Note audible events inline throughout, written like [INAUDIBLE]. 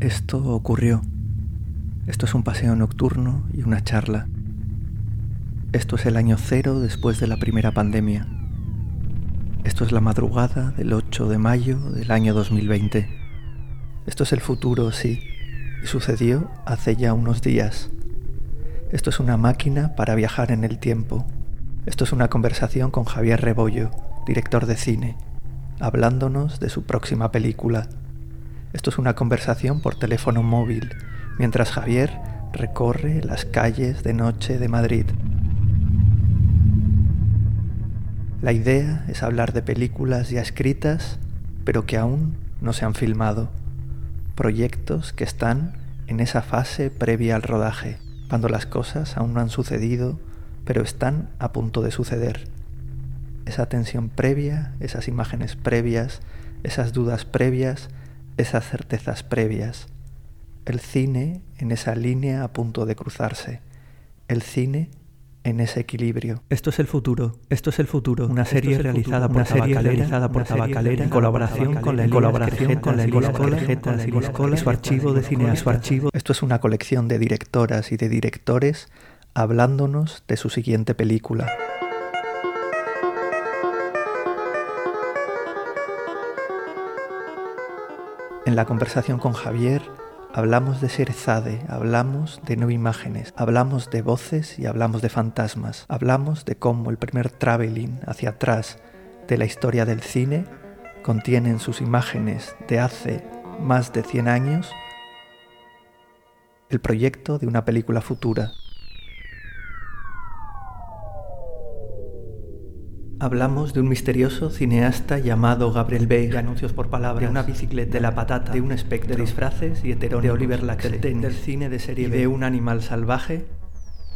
Esto ocurrió. Esto es un paseo nocturno y una charla. Esto es el año cero después de la primera pandemia. Esto es la madrugada del 8 de mayo del año 2020. Esto es el futuro, sí, y sucedió hace ya unos días. Esto es una máquina para viajar en el tiempo. Esto es una conversación con Javier Rebollo, director de cine, hablándonos de su próxima película. Esto es una conversación por teléfono móvil, mientras Javier recorre las calles de noche de Madrid. La idea es hablar de películas ya escritas, pero que aún no se han filmado. Proyectos que están en esa fase previa al rodaje, cuando las cosas aún no han sucedido, pero están a punto de suceder. Esa tensión previa, esas imágenes previas, esas dudas previas, esas certezas previas. El cine en esa línea a punto de cruzarse. El cine en ese equilibrio. Esto es el futuro. Esto es el futuro. Una serie realizada por realizada por Tabacalera en colaboración con la colaboración con la y su archivo de cine su archivo. Esto es una colección de directoras y de directores hablándonos de su siguiente película. En la conversación con Javier hablamos de Serezade, hablamos de no imágenes, hablamos de voces y hablamos de fantasmas, hablamos de cómo el primer traveling hacia atrás de la historia del cine contiene en sus imágenes de hace más de 100 años el proyecto de una película futura Hablamos de un misterioso cineasta llamado Gabriel Bay, de anuncios por palabra, de una bicicleta, de la patata, de un espectro, de disfraces y heterónimos, de Oliver Laxell, del, cine de serie B, de un animal salvaje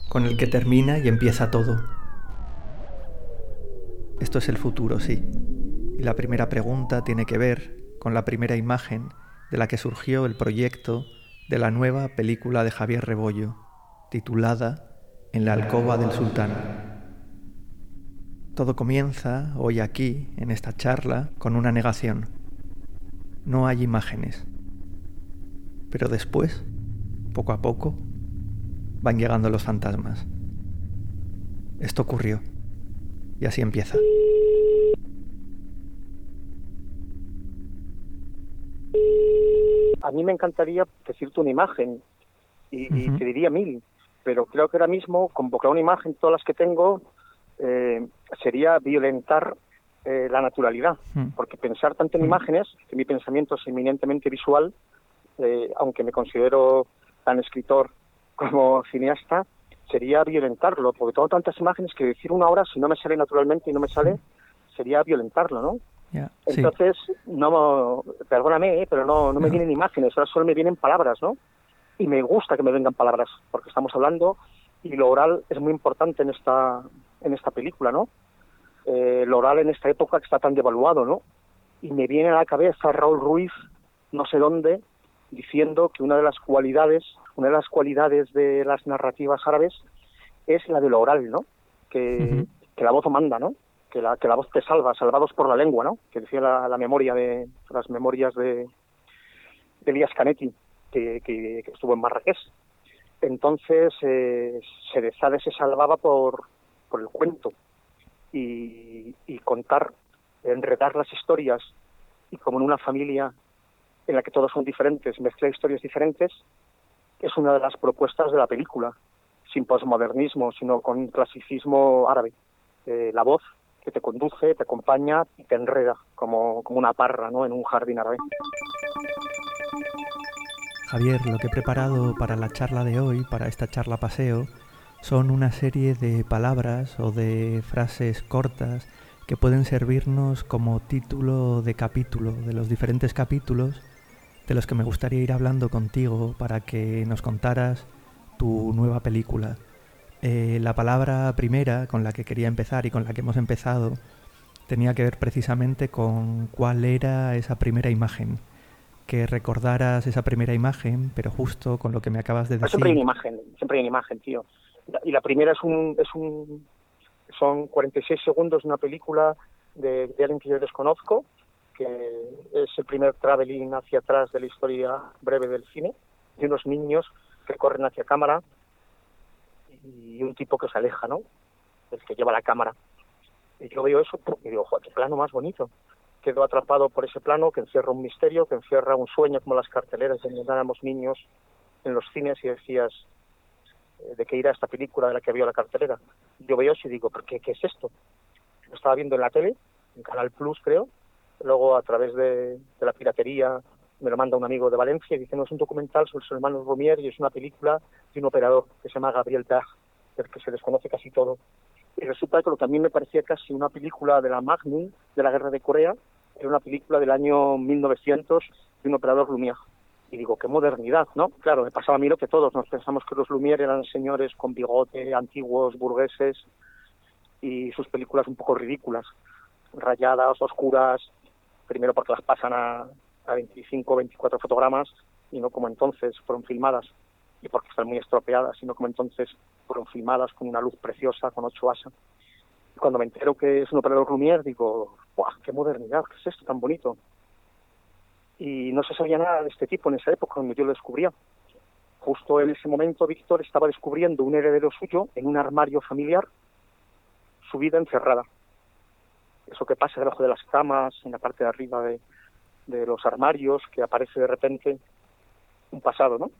con el que termina y empieza todo. Esto es el futuro, sí. Y la primera pregunta tiene que ver con la primera imagen de la que surgió el proyecto de la nueva película de Javier Rebollo, titulada En la alcoba del sultán. Todo comienza hoy aquí, en esta charla, con una negación. No hay imágenes. Pero después, poco a poco, van llegando los fantasmas. Esto ocurrió. Y así empieza. A mí me encantaría decirte una imagen y, te diría mil, pero creo que ahora mismo convocar una imagen, todas las que tengo, eh, sería violentar eh, la naturalidad, hmm. porque pensar tanto en hmm. imágenes, que mi pensamiento es eminentemente visual, eh, aunque me considero tan escritor como cineasta, sería violentarlo, porque tengo tantas imágenes que decir una hora, si no me sale naturalmente y no me sale, hmm. sería violentarlo, ¿no? Entonces, no, perdóname, pero no, no me vienen imágenes, ahora solo me vienen palabras, ¿no? Y me gusta que me vengan palabras, porque estamos hablando y lo oral es muy importante en esta en esta película, ¿no? Eh, lo oral en esta época que está tan devaluado, ¿no? Y me viene a la cabeza Raúl Ruiz, no sé dónde, diciendo que una de las cualidades, una de las cualidades de las narrativas árabes es la de lo oral, ¿no? Que, que la voz manda, ¿no? Que la, que la voz te salva, salvados por la lengua, ¿no? Que decía la, memoria de las memorias de, de Elías Canetti, que, que, estuvo en Marrakech. Entonces, eh, Serezade se salvaba por, por el cuento y, contar, enredar las historias y como en una familia en la que todos son diferentes, mezclar historias diferentes, es una de las propuestas de la película, sin posmodernismo, sino con clasicismo árabe. Eh, la voz que te conduce, te acompaña y te enreda como, como una parra ¿no? en un jardín árabe. Javier, lo que he preparado para la charla de hoy, para esta charla paseo, son una serie de palabras o de frases cortas que pueden servirnos como título de capítulo de los diferentes capítulos de los que me gustaría ir hablando contigo para que nos contaras tu nueva película. Eh, la palabra primera con la que quería empezar y con la que hemos empezado tenía que ver precisamente con cuál era esa primera imagen. Que recordaras esa primera imagen, pero justo con lo que me acabas de decir. Siempre hay una imagen, siempre hay una imagen, tío y la primera es un, es un son 46 segundos de una película de, alguien que yo desconozco, porque es el primer traveling hacia atrás de la historia breve del cine, de unos niños que corren hacia cámara y un tipo que se aleja, ¿no? El que lleva la cámara. Y yo veo eso y digo, joder, qué plano más bonito. Quedo atrapado por ese plano que encierra un misterio, que encierra un sueño, como las carteleras donde éramos niños en los cines y decías, ¿de qué irá esta película de la que había la cartelera? Yo veo eso y digo, ¿por qué, qué es esto? Lo estaba viendo en la tele, en Canal Plus creo, luego a través de, la piratería me lo manda un amigo de Valencia y dice, no, es un documental sobre los hermanos Romier y es una película de un operador que se llama Gabriel Tag, del que se desconoce casi todo. Y resulta que lo que a mí me parecía casi una película de la Magnum, de la Guerra de Corea, era una película del año 1900 de un operador Lumière. Y digo, qué modernidad, ¿no? Claro, me pasaba a mí lo que todos, nos pensamos que los Lumière eran señores con bigote, antiguos, burgueses, y sus películas un poco ridículas, rayadas, oscuras, primero porque las pasan a, a 25 24 fotogramas y no como entonces fueron filmadas y porque están muy estropeadas, sino como entonces fueron filmadas con una luz preciosa, con 8 asa. Y cuando me entero que es un operador Lumière, digo, ¡guau! ¡Qué modernidad! ¿Qué es esto tan bonito? Y no se sabía nada de este tipo en esa época cuando yo lo descubría. Justo en ese momento Víctor estaba descubriendo un heredero suyo en un armario familiar, su vida encerrada. Eso que pasa debajo de las camas, en la parte de arriba de, de los armarios, que aparece de repente un pasado, ¿no?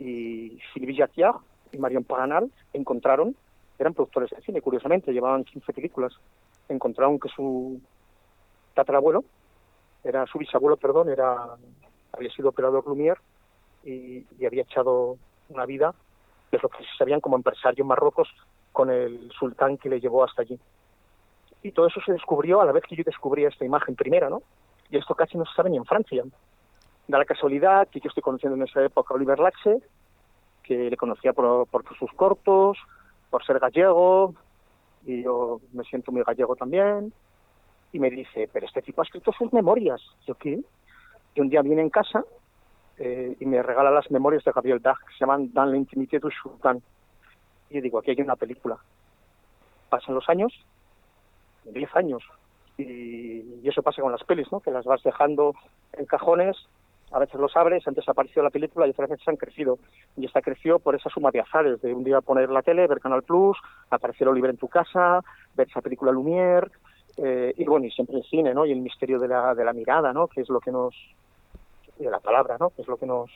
y Sylvie Jacquiard y Marion Paganal encontraron, eran productores de cine, curiosamente, llevaban 15 películas, encontraron que su tatarabuelo, era su bisabuelo, perdón, era había sido operador Lumière y, había echado una vida de lo que se sabían como empresario en con el sultán que le llevó hasta allí. Y todo eso se descubrió a la vez que yo descubrí esta imagen primera, ¿no? Y esto casi no se sabe ni en Francia. Da la casualidad que yo estoy conociendo en esa época a Oliver Laxe, que le conocía por, sus cortos, por ser gallego, y yo me siento muy gallego también, y me dice, pero este tipo ha escrito sus memorias. Yo, ¿qué? Y un día viene en casa eh, y me regala las memorias de Gabriel Dag, que se llaman Dan l'intimité du sultán. Y yo digo, aquí hay una película. Pasan los años, 10 años, y, eso pasa con las pelis, ¿no? Que las vas dejando en cajones a veces los abres, antes apareció la película y otras veces han crecido. Y esta creció por esa suma de azares, de un día poner la tele, ver Canal Plus, aparecer Oliver en tu casa, ver esa película Lumière, eh, y bueno, y siempre el cine, ¿no? Y el misterio de la, de la mirada, ¿no? Que es lo que nos... de la palabra, ¿no? Que es lo que nos,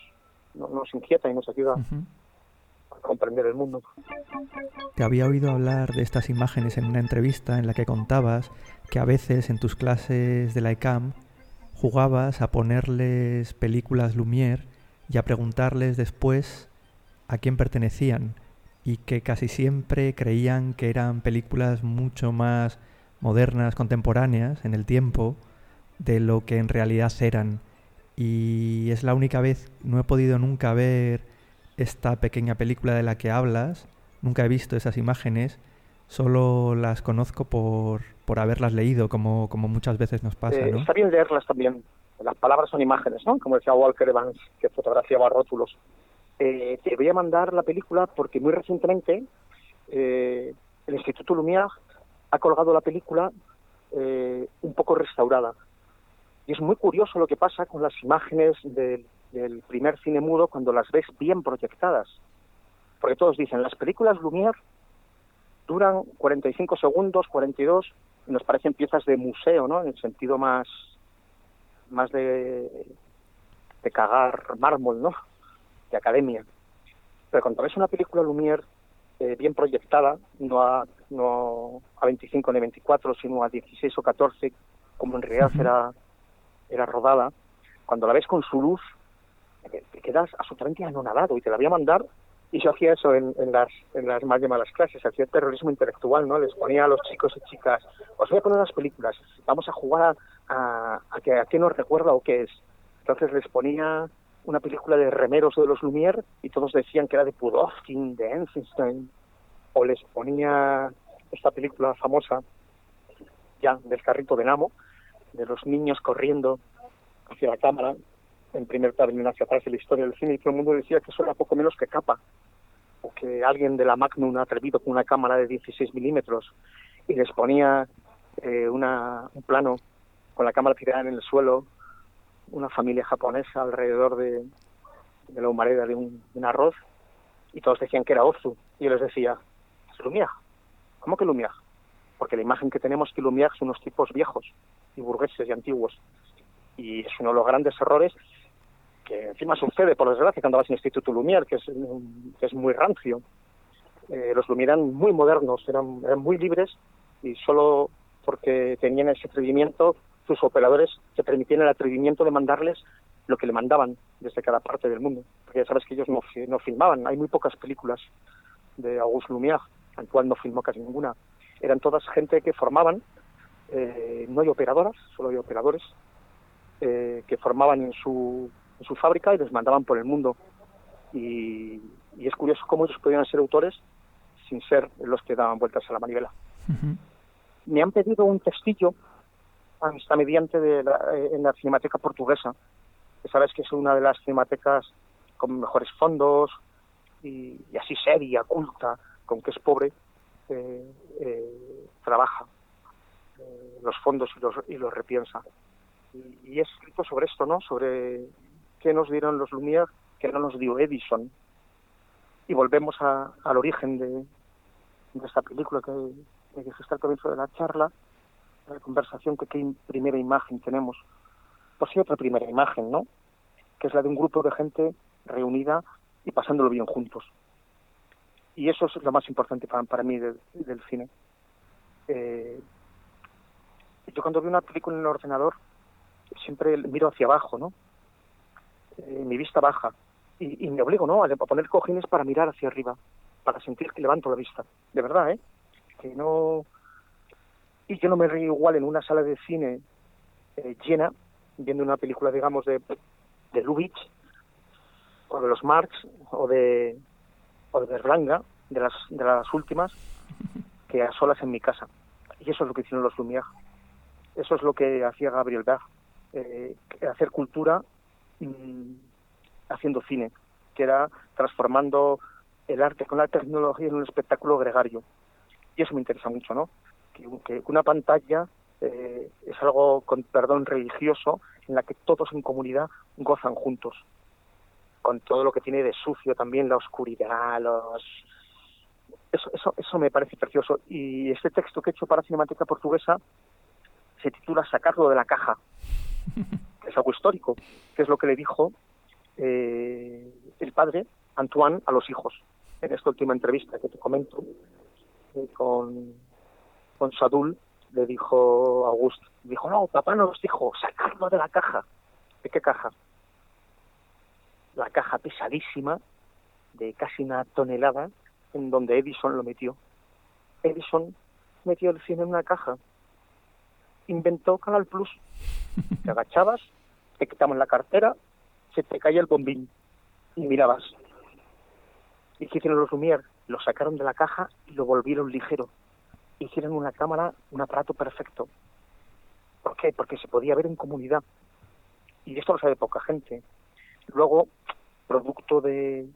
nos inquieta y nos ayuda a comprender el mundo. Te había oído hablar de estas imágenes en una entrevista en la que contabas que a veces en tus clases de la ECAM jugabas a ponerles películas Lumière y a preguntarles después a quién pertenecían y que casi siempre creían que eran películas mucho más modernas, contemporáneas en el tiempo de lo que en realidad eran. Y es la única vez, no he podido nunca ver esta pequeña película de la que hablas, nunca he visto esas imágenes, solo las conozco por, por haberlas leído, como, como muchas veces nos pasa. Eh, está bien leerlas también. Las palabras son imágenes, ¿no? Como decía Walker Evans, que fotografiaba rótulos. Eh, te voy a mandar la película porque muy recientemente eh, el Instituto Lumière ha colgado la película un poco restaurada. Y es muy curioso lo que pasa con las imágenes del, primer cine mudo cuando las ves bien proyectadas. Porque todos dicen, las películas Lumière duran 45 segundos, 42, y nos parecen piezas de museo, ¿no? En el sentido más, más de, de cagar mármol, ¿no? De academia. Pero cuando ves una película Lumière eh, bien proyectada, no a, no a 25 ni 24, sino a 16 o 14, como en realidad era, era rodada, cuando la ves con su luz, te quedas absolutamente anonadado y te la voy a mandar y yo hacía eso en, las, en las más llamadas clases, hacía terrorismo intelectual, ¿no? Les ponía a los chicos y chicas, os voy a poner las películas, vamos a jugar a, a, que, a qué nos recuerda o qué es. Entonces les ponía una película de remeros de los Lumière y todos decían que era de Pudovkin, de Einstein, o les ponía esta película famosa ya del carrito de Namo, de los niños corriendo hacia la cámara, en primer término hacia atrás de la historia del cine y todo el mundo decía que eso era poco menos que capa o que alguien de la Magnum atrevido con una cámara de 16 milímetros y les ponía eh, una, un plano con la cámara tirada en el suelo, una familia japonesa alrededor de, la humareda de un, arroz, y todos decían que era Ozu. Y yo les decía, Lumière. ¿Cómo que Lumière? Porque la imagen que tenemos que Lumière son unos tipos viejos y burgueses y antiguos. Y es uno de los grandes errores que encima sucede, por desgracia, cuando vas al Instituto Lumière, que es, muy rancio. Eh, los Lumière eran muy modernos, eran, eran muy libres y solo porque tenían ese atrevimiento, sus operadores se permitían el atrevimiento de mandarles lo que le mandaban desde cada parte del mundo. Porque ya sabes que ellos no, no filmaban, hay muy pocas películas de Auguste Lumière, cual no filmó casi ninguna. Eran todas gente que formaban, eh, no hay operadoras, solo hay operadores, eh, que formaban en su en su fábrica y les mandaban por el mundo. Y, es curioso cómo ellos podían ser autores sin ser los que daban vueltas a la manivela. Me han pedido un testillo, está mediante de eh, en la Cinemateca Portuguesa, que sabes que es una de las cinematecas con mejores fondos y, así seria, culta, con que es pobre, eh, eh, trabaja los fondos y los, y los repiensa. Y, escrito sobre esto, ¿no? Sobre que nos dieron los Lumière, que no nos dio Edison. Y volvemos al origen de, esta película que, que dijiste al comienzo de la charla, la conversación, que qué primera imagen tenemos. Pues sí, otra primera imagen, ¿no? Que es la de un grupo de gente reunida y pasándolo bien juntos. Y eso es lo más importante para, para mí del cine. Eh, yo cuando veo una película en el ordenador siempre miro hacia abajo, ¿no? Eh, mi vista baja y, me obligo ¿no? a, poner cojines para mirar hacia arriba, para sentir que levanto la vista. De verdad, ¿eh? Que no... Y yo no me río igual en una sala de cine eh, llena, viendo una película, digamos, de, de Lubitsch, o de los Marx, o de, o de Berlanga, de las, de las últimas, que a solas en mi casa. Y eso es lo que hicieron los Lumière. Eso es lo que hacía Gabriel Berg. Eh, hacer cultura Mm, haciendo cine, que era transformando el arte con la tecnología en un espectáculo gregario. Y eso me interesa mucho, ¿no? Que, una pantalla eh, es algo, con perdón, religioso, en la que todos en comunidad gozan juntos, con todo lo que tiene de sucio también, la oscuridad, los... Eso, eso, eso me parece precioso. Y este texto que he hecho para Cinemática Portuguesa se titula Sacarlo de la caja. es algo histórico, que es lo que le dijo eh, el padre Antoine a los hijos en esta última entrevista que te comento eh, con, con Sadul le dijo Auguste dijo no papá nos dijo sacarlo de la caja ¿de qué caja? La caja pesadísima de casi una tonelada en donde Edison lo metió Edison metió el cine en una caja inventó Canal Plus te agachabas, te quitamos la cartera, se te caía el bombín y mirabas. ¿Y qué hicieron los Lumière? Lo sacaron de la caja y lo volvieron ligero. Hicieron una cámara, un aparato perfecto. ¿Por qué? Porque se podía ver en comunidad. Y esto lo sabe poca gente. Luego, producto de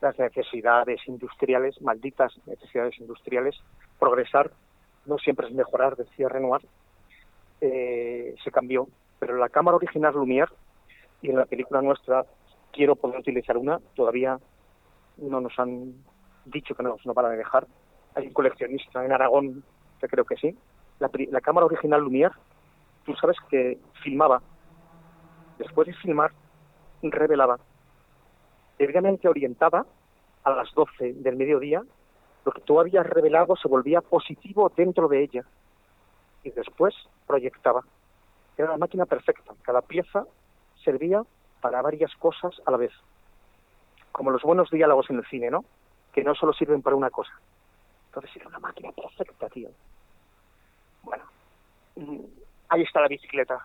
las necesidades industriales, malditas necesidades industriales, progresar no siempre es mejorar, decía Renoir, eh, se cambió. Pero la cámara original Lumière, y en la película nuestra quiero poder utilizar una, todavía no nos han dicho que no nos van a dejar. Hay un coleccionista en Aragón que creo que sí. La, la cámara original Lumière, tú sabes que filmaba. Después de filmar, revelaba. Previamente orientaba a las 12 del mediodía, lo que tú habías revelado se volvía positivo dentro de ella y después proyectaba. Era la máquina perfecta. Cada pieza servía para varias cosas a la vez. Como los buenos diálogos en el cine, ¿no? Que no solo sirven para una cosa. Entonces era una máquina perfecta, tío. Bueno, mm, ahí está la bicicleta.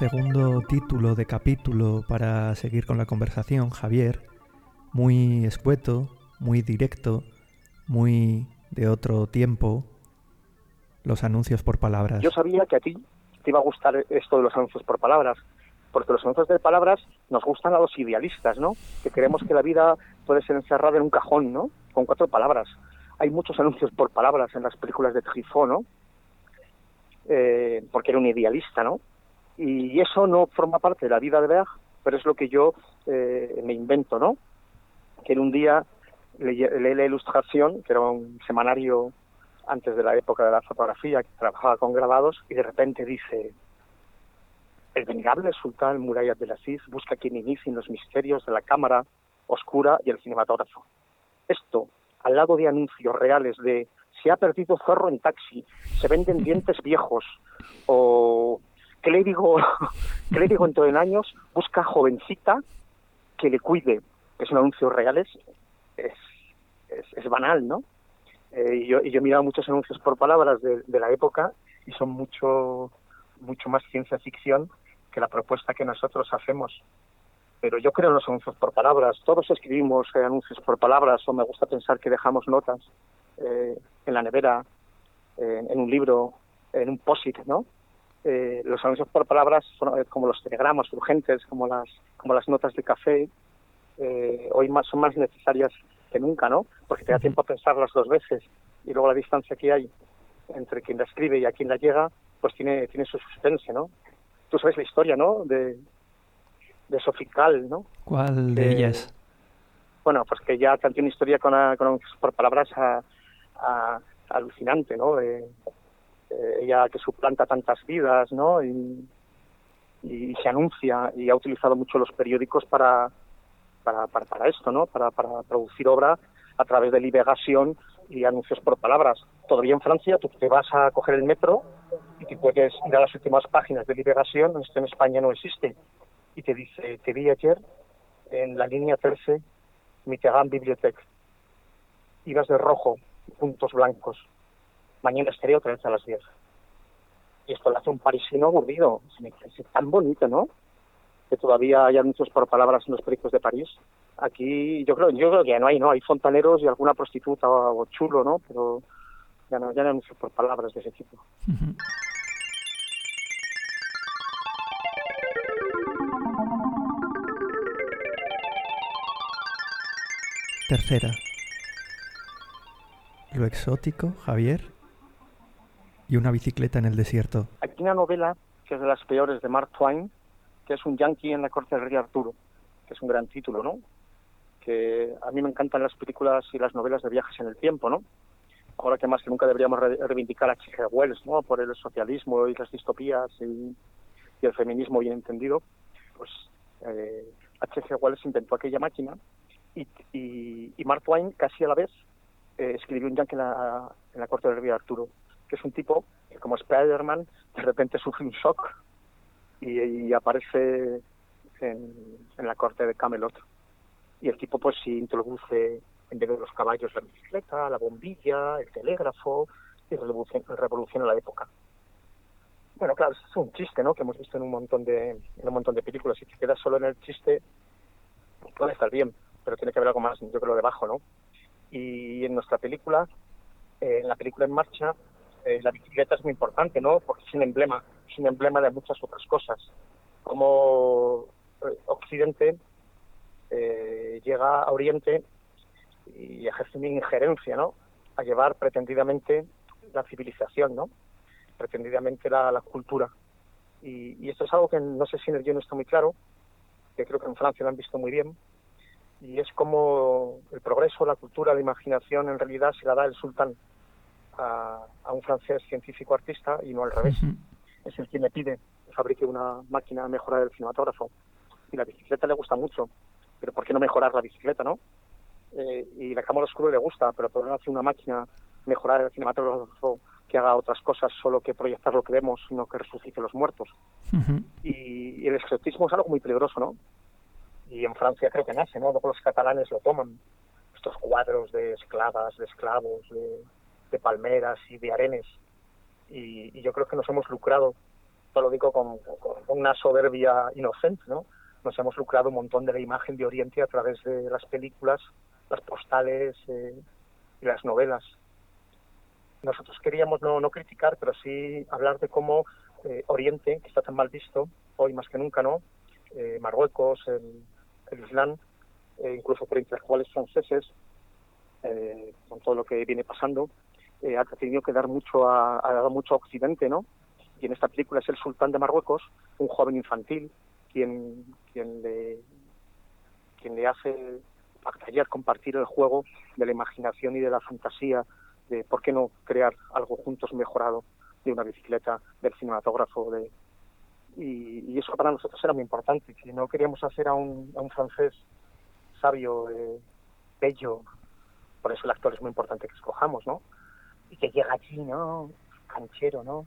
Segundo título de capítulo para seguir con la conversación, Javier. Muy escueto, muy directo, muy de otro tiempo, los anuncios por palabras. Yo sabía que a ti te iba a gustar esto de los anuncios por palabras, porque los anuncios de palabras nos gustan a los idealistas, ¿no? Que creemos que la vida puede ser encerrada en un cajón, ¿no? Con cuatro palabras. Hay muchos anuncios por palabras en las películas de Truffaut, ¿no? eh, porque era un idealista, ¿no? Y eso no forma parte de la vida de Berg, pero es lo que yo eh, me invento, ¿no? Que en un día leí la ilustración, que era un semanario antes de la época de la fotografía, que trabajaba con grabados, y de repente dice, el venerable sultán Murayat de Aziz busca quien inicie los misterios de la cámara oscura y el cinematógrafo. Esto, al lado de anuncios reales de se ha perdido zorro en taxi, se venden dientes viejos, o clérigo, [LAUGHS] clérigo en todo en años busca jovencita que le cuide. Es un anuncio reales, es, es, banal, ¿no? Eh, y, yo, y yo he mirado muchos anuncios por palabras de, de la época y son mucho, mucho más ciencia ficción que la propuesta que nosotros hacemos. Pero yo creo en los anuncios por palabras. Todos escribimos eh, anuncios por palabras o me gusta pensar que dejamos notas eh, en la nevera, en un libro, en un post ¿no? Eh, los anuncios por palabras son como los telegramas urgentes, como las, como las notas de café, hoy más, son más necesarias que nunca, ¿no? Porque te da tiempo a pensarlas dos veces y luego la distancia que hay entre quien la escribe y a quien la llega, pues tiene, tiene su suspense, ¿no? tú sabes la historia, ¿no? De, de Sofical, ¿no? ¿Cuál de ellas? Bueno, pues que ya tiene una historia con, con por palabras a, alucinante, ¿no? De, ella que suplanta tantas vidas, ¿no? Y, se anuncia y ha utilizado mucho los periódicos para, para, para, esto, ¿no? Para, para producir obra a través de liberación y anuncios por palabras. Todavía en Francia tú te vas a coger el metro y te puedes ir a las últimas páginas de Liberación, esto en España no existe, y te dice, te vi ayer en la línea 13, Mitterrand Bibliothèque. Ibas de rojo, puntos blancos. Mañana estaré otra vez a las 10. Y esto lo hace un parisino aburrido. Se me parece tan bonito, ¿no? Que todavía hay anuncios por palabras en los periódicos de París. Aquí yo creo, yo creo que ya no hay, ¿no? Hay fontaneros y alguna prostituta o, chulo, ¿no? Pero ya no, ya no hay anuncios por palabras de ese tipo. Tercera. Lo exótico, Javier, y una bicicleta en el desierto. Aquí una novela que es de las peores de Mark Twain, que es un yankee en la corte del rey Arturo, que es un gran título, ¿no? Que a mí me encantan las películas y las novelas de viajes en el tiempo, ¿no? Ahora que más que nunca deberíamos reivindicar a H.G. Wells, ¿no? Por el socialismo y las distopías y, el feminismo bien entendido, pues eh, H.G. Wells inventó aquella máquina y, y, Mark Twain casi a la vez eh, escribió un yankee en la, en la corte del rey Arturo, que es un tipo que como Spider-Man de repente sufre un shock y, aparece en, la corte de Camelot. Y el tipo pues sí introduce en vez de los caballos la bicicleta, la bombilla, el telégrafo y revoluciona, la época. Bueno, claro, es un chiste, ¿no? Que hemos visto en un montón de un montón de películas. Si te quedas solo en el chiste, puede estar bien pero tiene que haber algo más, yo creo, debajo, ¿no? Y en nuestra película, eh, en la película en marcha, eh, la bicicleta es muy importante, ¿no? Porque es un emblema, es un emblema de muchas otras cosas. Como eh, Occidente llega a Oriente y ejerce una injerencia, ¿no? A llevar pretendidamente la civilización, ¿no? Pretendidamente la, la cultura. Y, y, esto es algo que no sé si en el guion está muy claro, que creo que en Francia lo han visto muy bien, y es como el progreso, la cultura, la imaginación en realidad se la da el sultán a, un francés científico artista y no al revés. Es el quien le pide que fabrique una máquina a mejorar el cinematógrafo. Y la bicicleta le gusta mucho, pero ¿por qué no mejorar la bicicleta, no? Eh, y la cámara oscura le gusta, pero ¿por qué no hace una máquina mejorar el cinematógrafo que haga otras cosas solo que proyectar lo que vemos, sino que resucite los muertos? y, y el exotismo es algo muy peligroso, ¿no? y en Francia creo que nace, ¿no? Luego los catalanes lo toman, estos cuadros de esclavas, de esclavos, de, palmeras y de arenes. Y, yo creo que nos hemos lucrado, todo lo digo con, una soberbia inocente, ¿no? Nos hemos lucrado un montón de la imagen de Oriente a través de las películas, las postales eh, y las novelas. Nosotros queríamos no, no criticar, pero sí hablar de cómo eh, Oriente, que está tan mal visto, hoy más que nunca, ¿no? Eh, Marruecos, el, el Islam, incluso por intelectuales franceses, eh, con todo lo que viene pasando, eh, ha tenido que dar mucho a, ha dado mucho a Occidente, ¿no? y en esta película es el sultán de Marruecos, un joven infantil, quien, quien, le, quien le hace taller compartir el juego de la imaginación y de la fantasía, de por qué no crear algo juntos mejorado de una bicicleta, del cinematógrafo, de, y, eso para nosotros era muy importante, que no queríamos hacer a un, a un francés sabio, eh, bello, por eso el actor es muy importante que escojamos, ¿no? Y que llega allí, ¿no? Canchero, ¿no?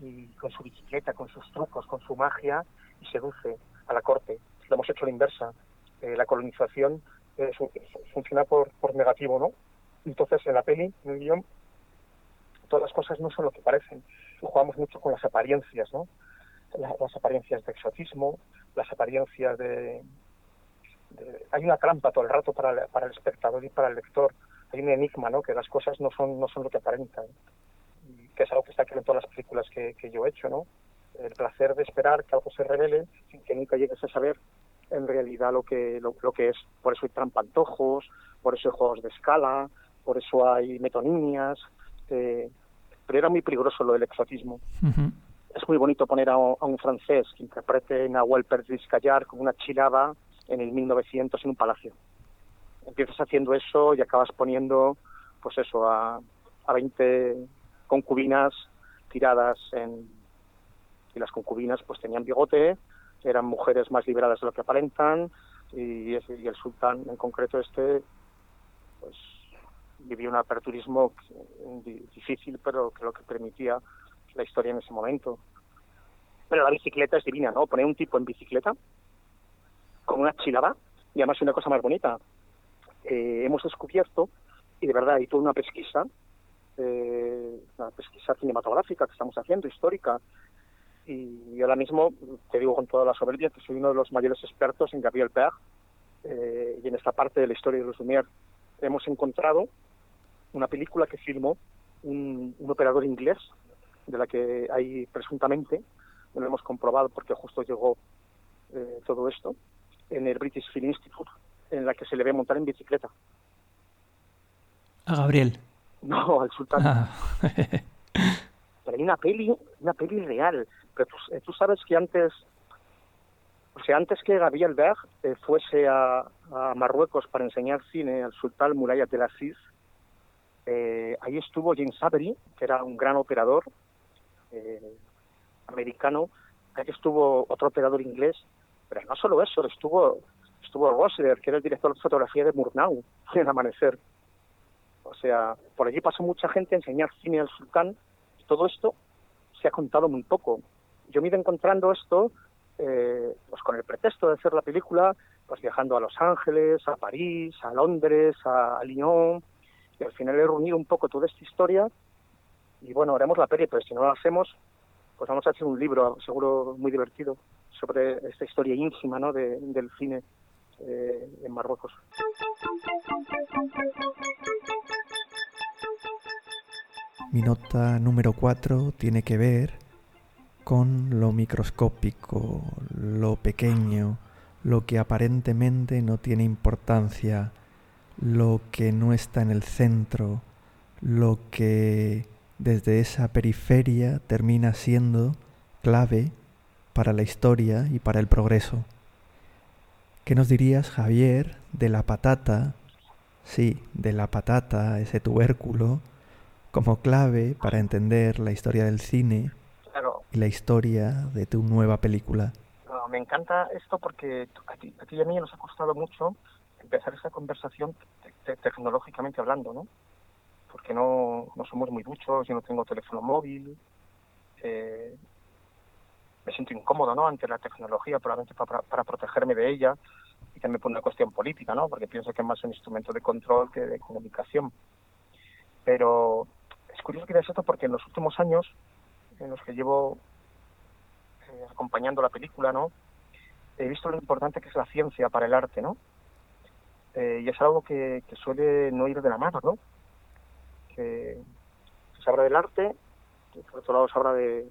Y con su bicicleta, con sus trucos, con su magia, y seduce a la corte. Lo hemos hecho la inversa. Eh, la colonización eh, funciona por, negativo, ¿no? Entonces, en la peli, en el guion, todas las cosas no son lo que parecen. Jugamos mucho con las apariencias, ¿no? las apariencias de exotismo, las apariencias de, Hay una trampa todo el rato para, para el espectador y para el lector. Hay un enigma, ¿no? Que las cosas no son, no son lo que aparentan. Y que es algo que está aquí en todas las películas que, que yo he hecho, ¿no? El placer de esperar que algo se revele sin que nunca llegues a saber en realidad lo que, lo, que es. Por eso hay trampantojos, por eso hay juegos de escala, por eso hay metonimias. Eh, pero era muy peligroso lo del exotismo es muy bonito poner a, un francés que interprete Nahuel Pérez Callar como una chilaba en el 1900 en un palacio. Empiezas haciendo eso y acabas poniendo, pues eso, a, a 20 concubinas tiradas en... Y las concubinas pues tenían bigote, eran mujeres más liberadas de lo que aparentan y, el sultán en concreto este, pues vivió un aperturismo difícil, pero que lo que permitía la historia en ese momento. Pero la bicicleta es divina, ¿no? Poner un tipo en bicicleta con una chilaba y además una cosa más bonita. Eh, hemos descubierto, y de verdad hay toda una pesquisa, eh, una pesquisa cinematográfica que estamos haciendo, histórica, y, ahora mismo te digo con toda la soberbia que soy uno de los mayores expertos en Gabriel Père eh, y en esta parte de la historia de los Lumière. Hemos encontrado una película que filmó un operador inglés de la que hay presuntamente, lo hemos comprobado porque justo llegó eh, todo esto, en el British Film Institute, en la que se le ve montar en bicicleta. ¿A Gabriel? No, al sultán. Ah. [LAUGHS] Pero hay una peli, una peli real. Pero tú, eh, sabes que antes, o sea, antes que Gabriel Berg eh, fuese a, Marruecos para enseñar cine al sultán Murayat de Aziz, eh, ahí estuvo James Avery, que era un gran operador, eh, americano, ahí estuvo otro operador inglés, pero no solo eso, estuvo estuvo Rosler, que era el director de fotografía de Murnau, [LAUGHS] en Amanecer. O sea, por allí pasó mucha gente a enseñar cine al sultán, y todo esto se ha contado muy poco. Yo me he ido encontrando esto eh, pues con el pretexto de hacer la película, pues viajando a Los Ángeles, a París, a Londres, a, Lyon, y al final he reunido un poco toda esta historia y bueno, haremos la peli, pero si no lo hacemos, pues vamos a hacer un libro, seguro muy divertido, sobre esta historia ínfima ¿no? de, del cine eh, en Marruecos. Mi nota número 4 tiene que ver con lo microscópico, lo pequeño, lo que aparentemente no tiene importancia, lo que no está en el centro, lo que desde esa periferia termina siendo clave para la historia y para el progreso. ¿Qué nos dirías, Javier, de la patata, sí, de la patata, ese tubérculo, como clave para entender la historia del cine y la historia de tu nueva película? me encanta esto porque a ti, y a mí nos ha costado mucho empezar esa conversación tecnológicamente hablando, ¿no? porque no, no somos muy duchos, yo no tengo teléfono móvil, eh, me siento incómodo ¿no? ante la tecnología, probablemente para, para protegerme de ella y también por una cuestión política, ¿no? porque pienso que es más un instrumento de control que de comunicación. Pero es curioso que digas esto porque en los últimos años, en los que llevo eh, acompañando la película, ¿no? he visto lo importante que es la ciencia para el arte, ¿no? Eh, y es algo que, que, suele no ir de la mano, ¿no? que se habla del arte, por otro lado se habla de,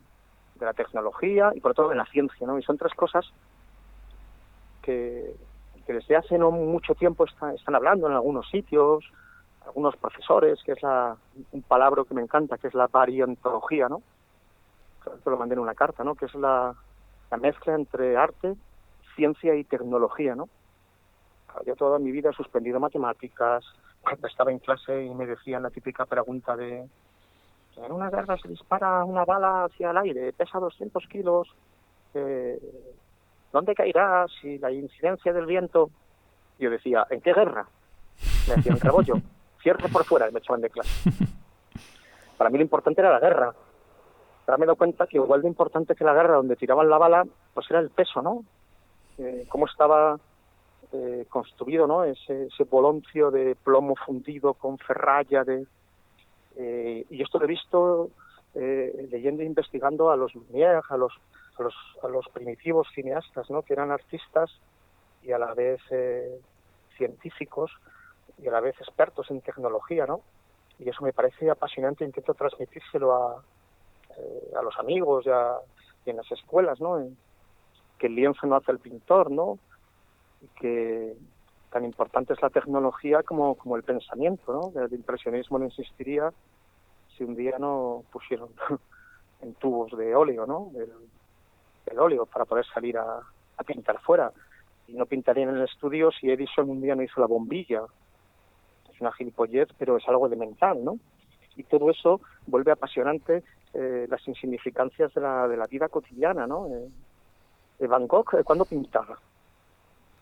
la tecnología y por otro lado de la ciencia, ¿no? Y son tres cosas que, desde hace no mucho tiempo están hablando en algunos sitios, algunos profesores, que es la, un palabra que me encanta, que es la variantología, ¿no? te lo mandé en una carta, ¿no? Que es la, la mezcla entre arte, ciencia y tecnología, ¿no? Yo toda mi vida he suspendido matemáticas, cuando estaba en clase y me decían la típica pregunta de en una guerra se dispara una bala hacia el aire, pesa 200 kilos, eh, ¿dónde caerá si la incidencia del viento? Yo decía, ¿en qué guerra? Me decían, rebollo, [LAUGHS] cierre por fuera y me echaban de clase. Para mí lo importante era la guerra. Ahora me he dado cuenta que igual de importante que la guerra donde tiraban la bala, pues era el peso, ¿no? Eh, cómo estaba eh, construido, ¿no? Ese, ese boloncio de plomo fundido con ferralla de eh, y esto lo he visto eh, leyendo e investigando a los Lumière, a los, a los, primitivos cineastas, ¿no? que eran artistas y a la vez eh, científicos y a la vez expertos en tecnología, ¿no? Y eso me parece apasionante, intento transmitírselo a, a los amigos y, a, en las escuelas, ¿no? que el lienzo no hace el pintor, ¿no? Que tan importante es la tecnología como, como el pensamiento, ¿no? El impresionismo no existiría si un día no pusieron [LAUGHS] en tubos de óleo, ¿no? El, óleo para poder salir a, a, pintar fuera. Y no pintarían en el estudio si Edison un día no hizo la bombilla. Es una gilipollez, pero es algo elemental, ¿no? Y todo eso vuelve apasionante eh, las insignificancias de la, de la vida cotidiana, ¿no? Eh, Van Gogh, eh, ¿cuándo pintaba?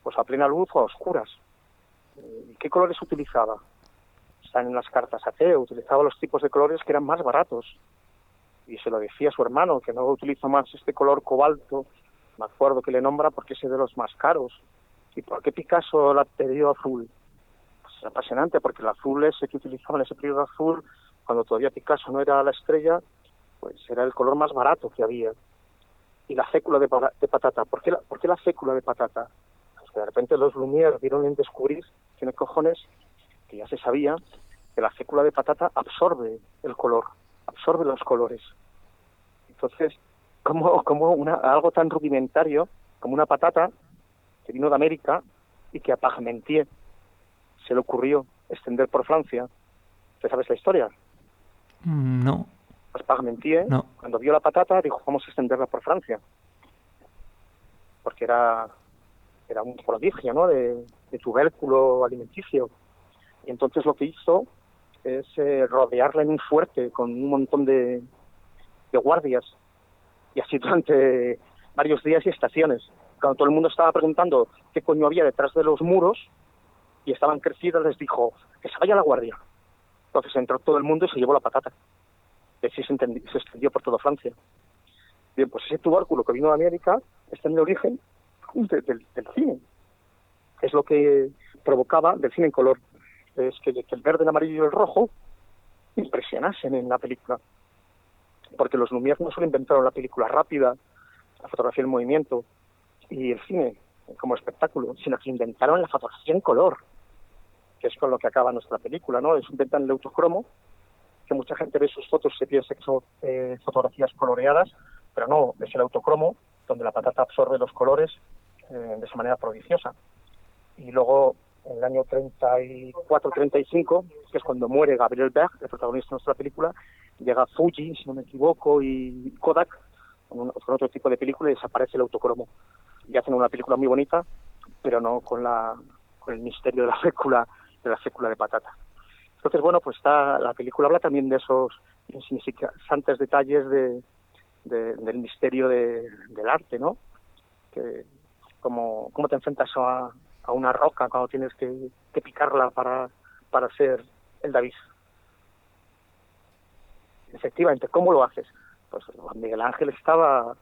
Pues a plena luz o a oscuras. Eh, ¿Qué colores utilizaba? Están en las cartas a Teo, utilizaba los tipos de colores que eran más baratos. Y se lo decía a su hermano, que no utilizo más este color cobalto, me acuerdo que le nombra porque es de los más caros. ¿Y por qué Picasso la pidió azul? Pues es apasionante, porque el azul ese que utilizaban, ese periodo azul, cuando todavía Picasso no era la estrella, pues era el color más barato que había. Y la fécula de, de patata, ¿por qué la, ¿por qué la fécula de patata? De repente los Lumière dieron en descubrir, tiene cojones, que ya se sabía, que la fécula de patata absorbe el color, absorbe los colores. Entonces, como, como una, algo tan rudimentario como una patata que vino de América y que a Parmentier se le ocurrió extender por Francia. ¿Te sabes la historia? Mm, no. Pues Parmentier, cuando vio la patata, dijo, vamos a extenderla por Francia. Porque era era un prodigio ¿no? de, tubérculo alimenticio. Y entonces lo que hizo es eh, rodearla en un fuerte con un montón de, de guardias. Y así [LAUGHS] durante varios días y estaciones. Cuando todo el mundo estaba preguntando qué coño había detrás de los muros y estaban crecidas, les dijo que se vaya la guardia. Entonces entró todo el mundo y se llevó la patata. Y así se, se extendió por toda Francia. Bien, pues ese tubérculo que vino de América está en el origen del, cine. Es lo que provocaba del cine en color. Es que, el verde, el amarillo y el rojo impresionasen en la película. Porque los Lumière no solo inventaron la película rápida, la fotografía en movimiento y el cine como espectáculo, sino que inventaron la fotografía en color, que es con lo que acaba nuestra película, ¿no? Es inventan el autocromo, que mucha gente ve sus fotos y se piensa que son eh, fotografías coloreadas, pero no, es el autocromo, donde la patata absorbe los colores eh, de esa manera prodigiosa. Y luego, en el año 34-35, que es cuando muere Gabriel Berg, el protagonista de nuestra película, llega Fuji, si no me equivoco, y Kodak, con, otro tipo de película, y desaparece el autocromo. Y hacen una película muy bonita, pero no con, la, con el misterio de la fécula, de la fécula de patata. Entonces, bueno, pues está, la película habla también de esos insignificantes detalles de, del misterio del arte, ¿no? Que, como cómo te enfrentas a, a una roca cuando tienes que, picarla para, para hacer el David. Efectivamente, ¿cómo lo haces? Pues Miguel Ángel estaba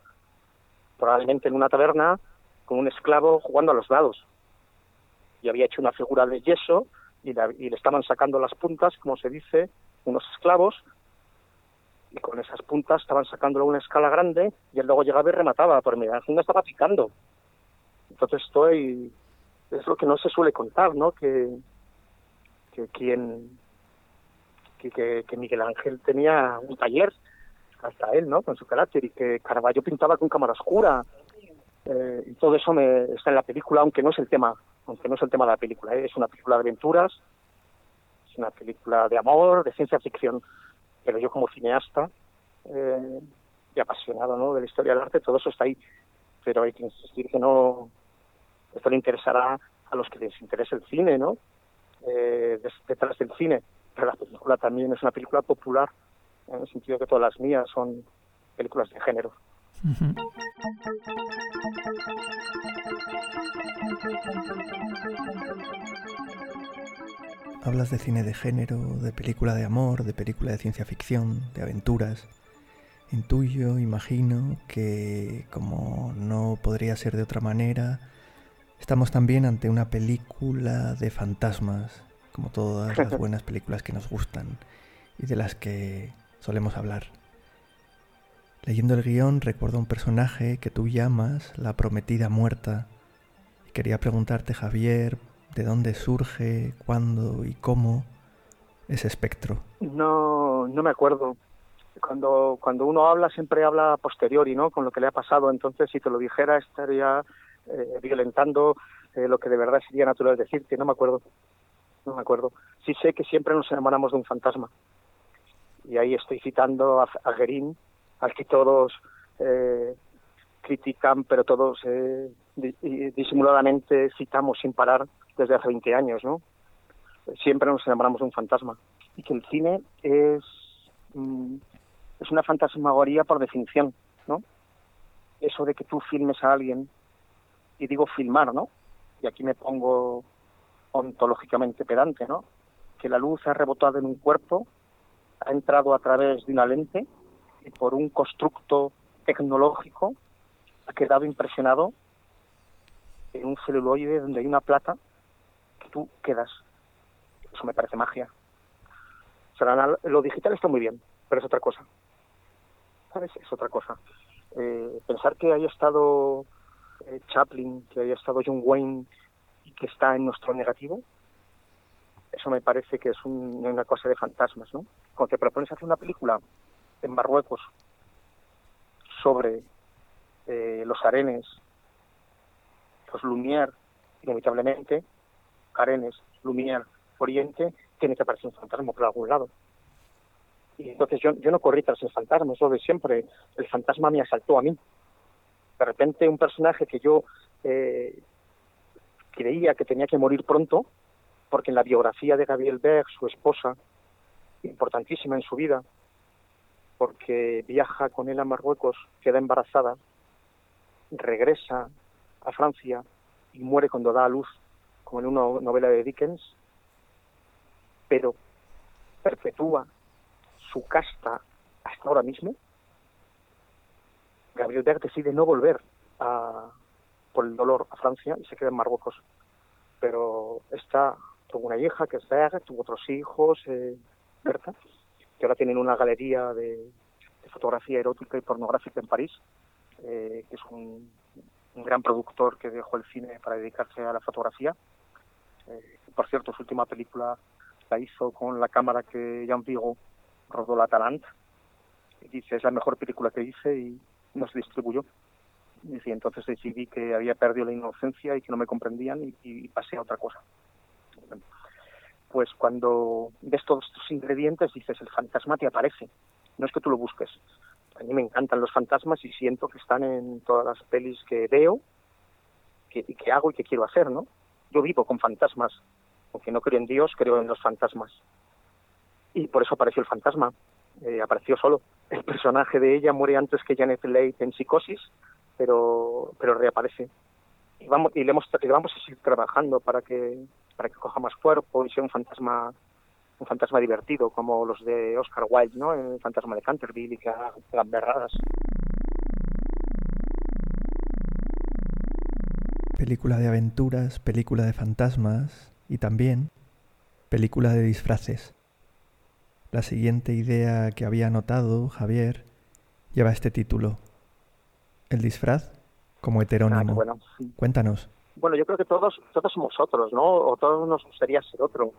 probablemente en una taberna con un esclavo jugando a los dados. Y había hecho una figura de yeso y, y le estaban sacando las puntas, como se dice, unos esclavos, y con esas puntas estaban sacándolo a una escala grande y él luego llegaba y remataba, pero Miguel Ángel no estaba picando, entonces estoy, es lo que no se suele contar, ¿no? Que, que quien, que, que, Miguel Ángel tenía un taller, hasta él, ¿no? Con su carácter, y que Caravaggio pintaba con cámara oscura, eh, y todo eso me, está en la película, aunque no es el tema, aunque no es el tema de la película, ¿eh? es una película de aventuras, es una película de amor, de ciencia ficción, pero yo como cineasta, eh, y apasionado ¿no? de la historia del arte, todo eso está ahí. Pero hay que insistir que no, esto le interesará a los que les interese el cine, ¿no? Eh, detrás del cine. Pero la película también es una película popular, en el sentido que todas las mías son películas de género. Hablas de cine de género, de película de amor, de película de ciencia ficción, de aventuras. Intuyo, imagino que, como no podría ser de otra manera, estamos también ante una película de fantasmas, como todas las [LAUGHS] buenas películas que nos gustan y de las que solemos hablar. Leyendo el guion recuerdo un personaje que tú llamas la prometida muerta. Quería preguntarte, Javier, ¿de dónde surge, cuándo y cómo ese espectro? No, no me acuerdo. Cuando, cuando uno habla siempre habla a posteriori, ¿no? Con lo que le ha pasado. Entonces, si te lo dijera, estaría eh, violentando eh, lo que de verdad sería natural decirte. No me acuerdo. No me acuerdo. Sí sé que siempre nos enamoramos de un fantasma. Y ahí estoy citando a, a al que todos eh, critican, pero todos eh, disimuladamente citamos sin parar desde hace 20 años, ¿no? Siempre nos enamoramos de un fantasma. Y que el cine es, mm, es una fantasmagoría por definición, ¿no? Eso de que tú filmes a alguien, y digo filmar, ¿no? Y aquí me pongo ontológicamente pedante, ¿no? Que la luz ha rebotado en un cuerpo, ha entrado a través de una lente por un constructo tecnológico ha quedado impresionado en un celuloide donde hay una plata que tú quedas. Eso me parece magia. O sea, lo digital está muy bien, pero es otra cosa. ¿Sabes? Es otra cosa. Eh, pensar que haya estado eh, Chaplin, que haya estado John Wayne y que está en nuestro negativo, eso me parece que es una cosa de fantasmas, ¿no? Cuando te propones hacer una película en Marruecos sobre eh, los arenes, los Lumière, inevitablemente, arenes, Lumière, Oriente, tiene que aparecer un fantasma por algún lado. Y entonces yo, yo no corrí tras el fantasma, eso de siempre, el fantasma me asaltó a mí. De repente un personaje que yo eh, creía que tenía que morir pronto, porque en la biografía de Gabriel Berg, su esposa, importantísima en su vida, porque viaja con él a Marruecos, queda embarazada, regresa a Francia y muere cuando da a luz, como en una novela de Dickens, pero perpetúa su casta hasta ahora mismo. Gabriel Berg decide no volver por el dolor a Francia y se queda en Marruecos. Pero está, tuvo una hija que es Berg, tuvo otros hijos, eh, Berta, que ahora tienen una galería de, fotografía erótica y pornográfica en París, eh, que es un, gran productor que dejó el cine para dedicarse a la fotografía. Eh, por cierto, su última película la hizo con la cámara que Jean Vigo rodó La Talent. Y dice, es la mejor película que hice y no se distribuyó. Y entonces decidí que había perdido la inocencia y que no me comprendían y, pasé a otra cosa pues cuando ves todos estos ingredientes dices, el fantasma te aparece, no es que tú lo busques. A mí me encantan los fantasmas y siento que están en todas las pelis que veo que, que hago y que quiero hacer, ¿no? Yo vivo con fantasmas, aunque no creo en Dios, creo en los fantasmas. Y por eso apareció el fantasma, eh, apareció solo. El personaje de ella muere antes que Janet Leigh en psicosis, pero, pero reaparece. Y vamos, y le, hemos, y vamos a seguir trabajando para que para que coja más cuerpo y sea un fantasma un fantasma divertido como los de Oscar Wilde, ¿no? El fantasma de Canterville y que haga berradas. Película de aventuras, película de fantasmas y también película de disfraces. La siguiente idea que había anotado Javier lleva este título. El disfraz como heterónimo. Ah, Cuéntanos bueno, yo creo que todos, todos somos otros, ¿no? O todos nos gustaría ser otro.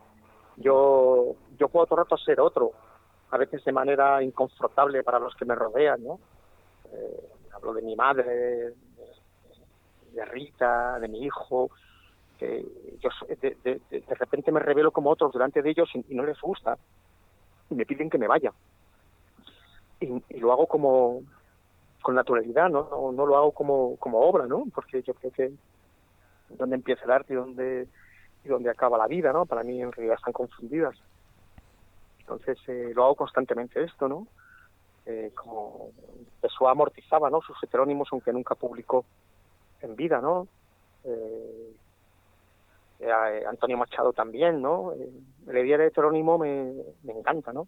Yo, yo puedo todo el rato ser otro, a veces de manera inconfortable para los que me rodean, ¿no? Eh, hablo de mi madre, de, Rita, de mi hijo, que yo de, de, de, repente me revelo como otros delante de ellos y, no les gusta me piden que me vaya. Y, y, lo hago como, con naturalidad, ¿no? ¿no? lo hago como, como obra, ¿no? Porque yo creo que dónde empieza el arte y dónde, y dónde acaba la vida, ¿no? Para mí en realidad están confundidas. Entonces eh, lo hago constantemente esto, ¿no? Eh, como Pessoa amortizaba, ¿no? Sus heterónimos, aunque nunca publicó en vida, ¿no? Eh, eh Antonio Machado también, ¿no? el idea de heterónimo me, encanta, ¿no?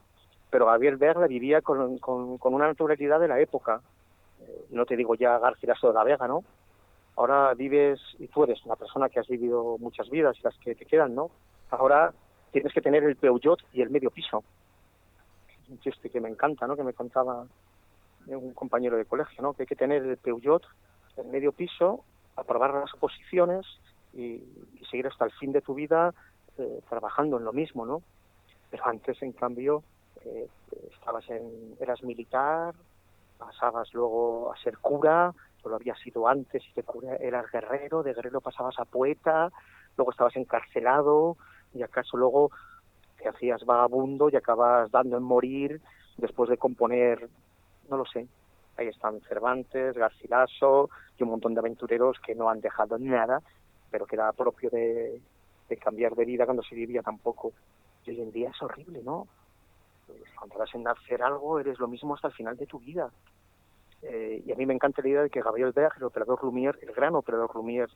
Pero Gabriel Berla vivía con, con, una naturalidad de la época, no te digo ya Garcilaso de la Vega, ¿no? Ahora vives, y tú eres una persona que has vivido muchas vidas y las que te quedan, ¿no? Ahora tienes que tener el Peugeot y el medio piso. Un chiste que me encanta, ¿no? Que me contaba un compañero de colegio, ¿no? Que hay que tener el Peugeot, el medio piso, aprobar las oposiciones y, seguir hasta el fin de tu vida eh, trabajando en lo mismo, ¿no? Pero antes, en cambio, eh, estabas en, eras militar, pasabas luego a ser cura, lo había sido antes y que cura eras guerrero, de guerrero pasabas a poeta, luego estabas encarcelado y acaso luego te hacías vagabundo y acabas dando en morir después de componer, no lo sé, ahí están Cervantes, Garcilaso y un montón de aventureros que no han dejado nada, pero que era propio de, cambiar de vida cuando se vivía tampoco. Y hoy en día es horrible, ¿no? cuando vas en hacer algo, eres lo mismo hasta el final de tu vida. Eh, y a mí me encanta la idea de que Gabriel Berg, el operador Lumière, el gran operador Lumière,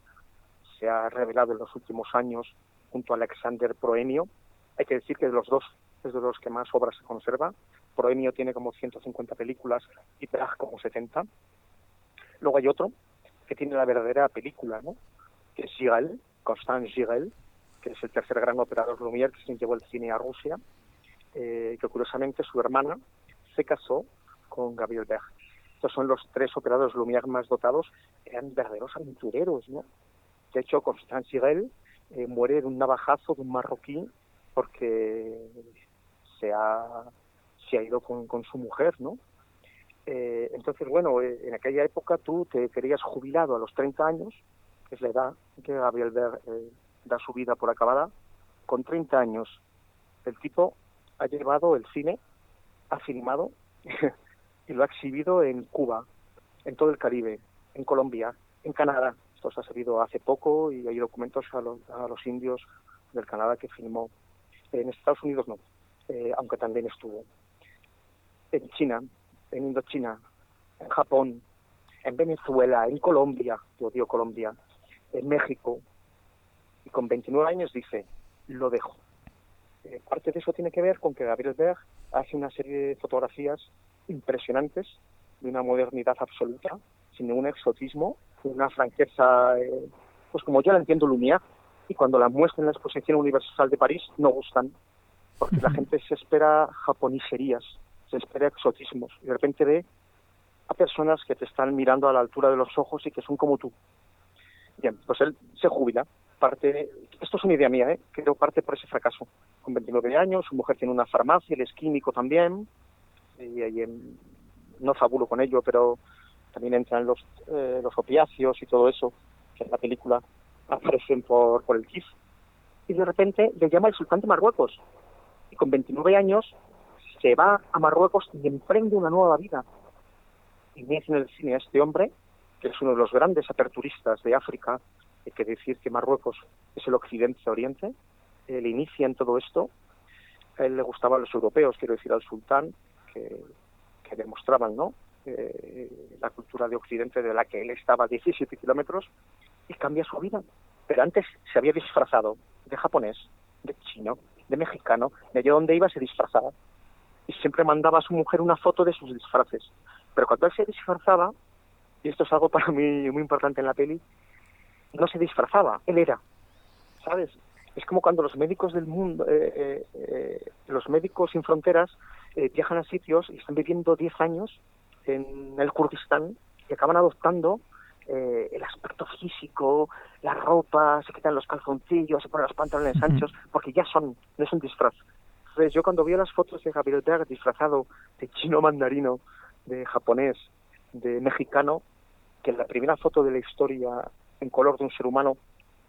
se ha revelado en los últimos años junto a Alexander Proemio. Hay que decir que de los dos es de los que más obras se conserva. Proemio tiene como 150 películas y Berg como 70. Luego hay otro que tiene la verdadera película, ¿no? Que es Gigel, Constant Gigel, que es el tercer gran operador Lumière que se llevó el cine a Rusia eh, que curiosamente su hermana se casó con Gabriel Berg. Estos son los tres operadores Lumière más dotados, eran verdaderos aventureros, ¿no? De hecho, Constant Sigel eh, muere de un navajazo de un marroquí porque se ha, se ha ido con, con su mujer, ¿no? Eh, entonces, bueno, en aquella época tú te querías jubilado a los 30 años, es la edad que Gabriel Berg da su vida por acabada. Con 30 años, el tipo ha llevado el cine, ha filmado [LAUGHS] y lo ha exhibido en Cuba, en todo el Caribe, en Colombia, en Canadá. Esto se ha salido hace poco y hay documentos a los, a los indios del Canadá que filmó. En Estados Unidos no, eh, aunque también estuvo. En China, en Indochina, en Japón, en Venezuela, en Colombia, yo odio Colombia, en México. Y con 29 años dice, lo dejo. Eh, parte de eso tiene que ver con que Gabriel Berg hace una serie de fotografías impresionantes, de una modernidad absoluta, sin ningún exotismo, una franqueza, eh, pues como yo la entiendo Lumière, y cuando la muestra en la Exposición Universal de París no gustan, porque la gente se espera japoniserías, se espera exotismos, y de repente ve a personas que te están mirando a la altura de los ojos y que son como tú. Bien, pues él se jubila, parte, esto es una idea mía, ¿eh? creo parte por ese fracaso. Con 29 años, su mujer tiene una farmacia, él es químico también, y, y no fabulo con ello, pero también entran los, eh, los opiáceos y todo eso, que en la película aparecen por, por el KIF. Y de repente le llama el sultán de Marruecos. Y con 29 años se va a Marruecos y emprende una nueva vida. Y me en el cine a este hombre, que es uno de los grandes aperturistas de África, hay que decir que Marruecos es el occidente-oriente, él inicia en todo esto, a él le gustaban los europeos, quiero decir al sultán, que, demostraban ¿no? Eh, la cultura de occidente de la que él estaba a 17 kilómetros y cambia su vida. Pero antes se había disfrazado de japonés, de chino, de mexicano, de allá donde iba se disfrazaba. Y siempre mandaba a su mujer una foto de sus disfraces. Pero cuando él se disfrazaba, y esto es algo para mí muy importante en la peli, no se disfrazaba, él era, ¿sabes? Es como cuando los médicos del mundo, eh, eh, eh, los médicos sin fronteras viajan a sitios y están viviendo 10 años en el Kurdistán y acaban adoptando el aspecto físico, la ropa, se quitan los calzoncillos, se ponen los pantalones anchos, porque ya son, no es un disfraz. Entonces yo cuando vi las fotos de Gabriel Berg disfrazado de chino mandarino, de japonés, de mexicano, que la primera foto de la historia en color de un ser humano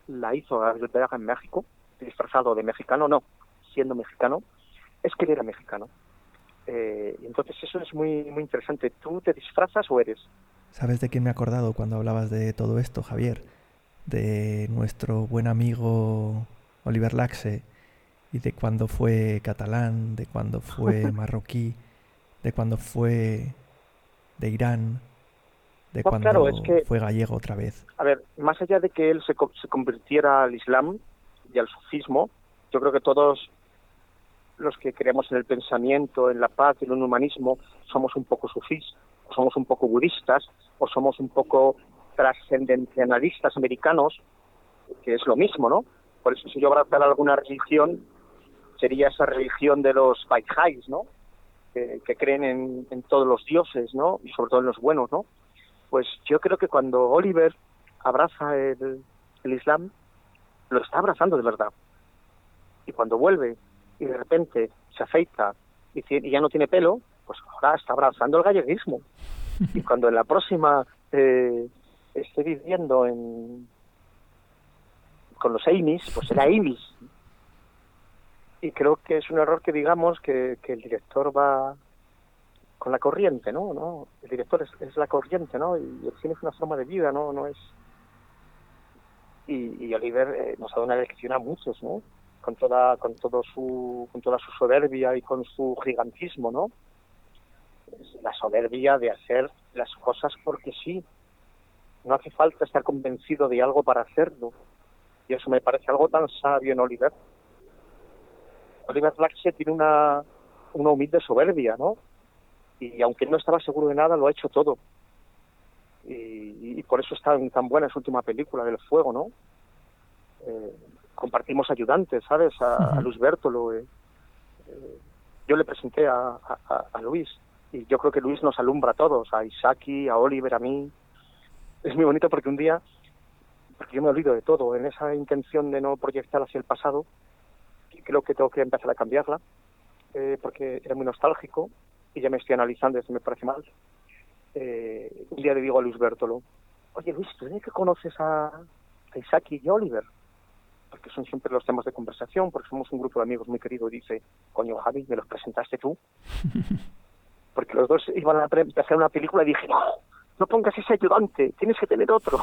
la hizo Gabriel Berg en México, disfrazado de mexicano, no, siendo mexicano, es que él era mexicano. Eh, entonces eso es muy, muy interesante. ¿Tú te disfrazas o eres? ¿Sabes de quién me he acordado cuando hablabas de todo esto, Javier? De nuestro buen amigo Oliver Laxe y de cuando fue catalán, de cuando fue [LAUGHS] marroquí, de cuando fue de Irán, de cuando fue gallego otra vez. A ver, más allá de que él se, se convirtiera al Islam y al sufismo, yo creo que todos los que creemos en el pensamiento, en la paz, en el humanismo, somos un poco sufís, o somos un poco budistas, o somos un poco trascendencialistas americanos, que es lo mismo, ¿no? Por eso si yo abrazara alguna religión, sería esa religión de los Baihais, ¿no? Que, creen en, todos los dioses, ¿no? Y sobre todo en los buenos, ¿no? Pues yo creo que cuando Oliver abraza el Islam, lo está abrazando de verdad. Y cuando vuelve y de repente se afeita y, ya no tiene pelo, pues ahora está abrazando el galleguismo. Y cuando en la próxima eh, esté viviendo en, con los Amy's, pues será Amy's. Y creo que es un error que digamos que, el director va con la corriente, ¿no? El director es, la corriente, ¿no? Y el cine es una forma de vida, ¿no? No es... Y, Oliver eh, nos ha dado una lección a muchos, ¿no? con toda con todo su con toda su soberbia y con su gigantismo no la soberbia de hacer las cosas porque sí no hace falta estar convencido de algo para hacerlo y eso me parece algo tan sabio en Oliver Oliver Laxe tiene una una humilde soberbia no y aunque no estaba seguro de nada lo ha hecho todo y, por eso está tan buena su última película del fuego no eh, compartimos ayudantes, ¿sabes? A, Luis Bertolo. Eh, eh, yo le presenté a, Luis y yo creo que Luis nos alumbra a todos, a Isaki, a Oliver, a mí. Es muy bonito porque un día, porque yo me olvido de todo, en esa intención de no proyectar hacia el pasado, creo que tengo que empezar a cambiarla, eh, porque era muy nostálgico y ya me estoy analizando, eso me parece mal. un día le digo a Luis Bertolo, oye Luis, ¿tú de que conoces a, a Isaki y a Oliver? porque son siempre los temas de conversación, porque somos un grupo de amigos muy querido, y dice, coño Javi, ¿me los presentaste tú? [LAUGHS] Porque los dos iban a hacer una película y dije, no, no pongas ese ayudante, tienes que tener otro.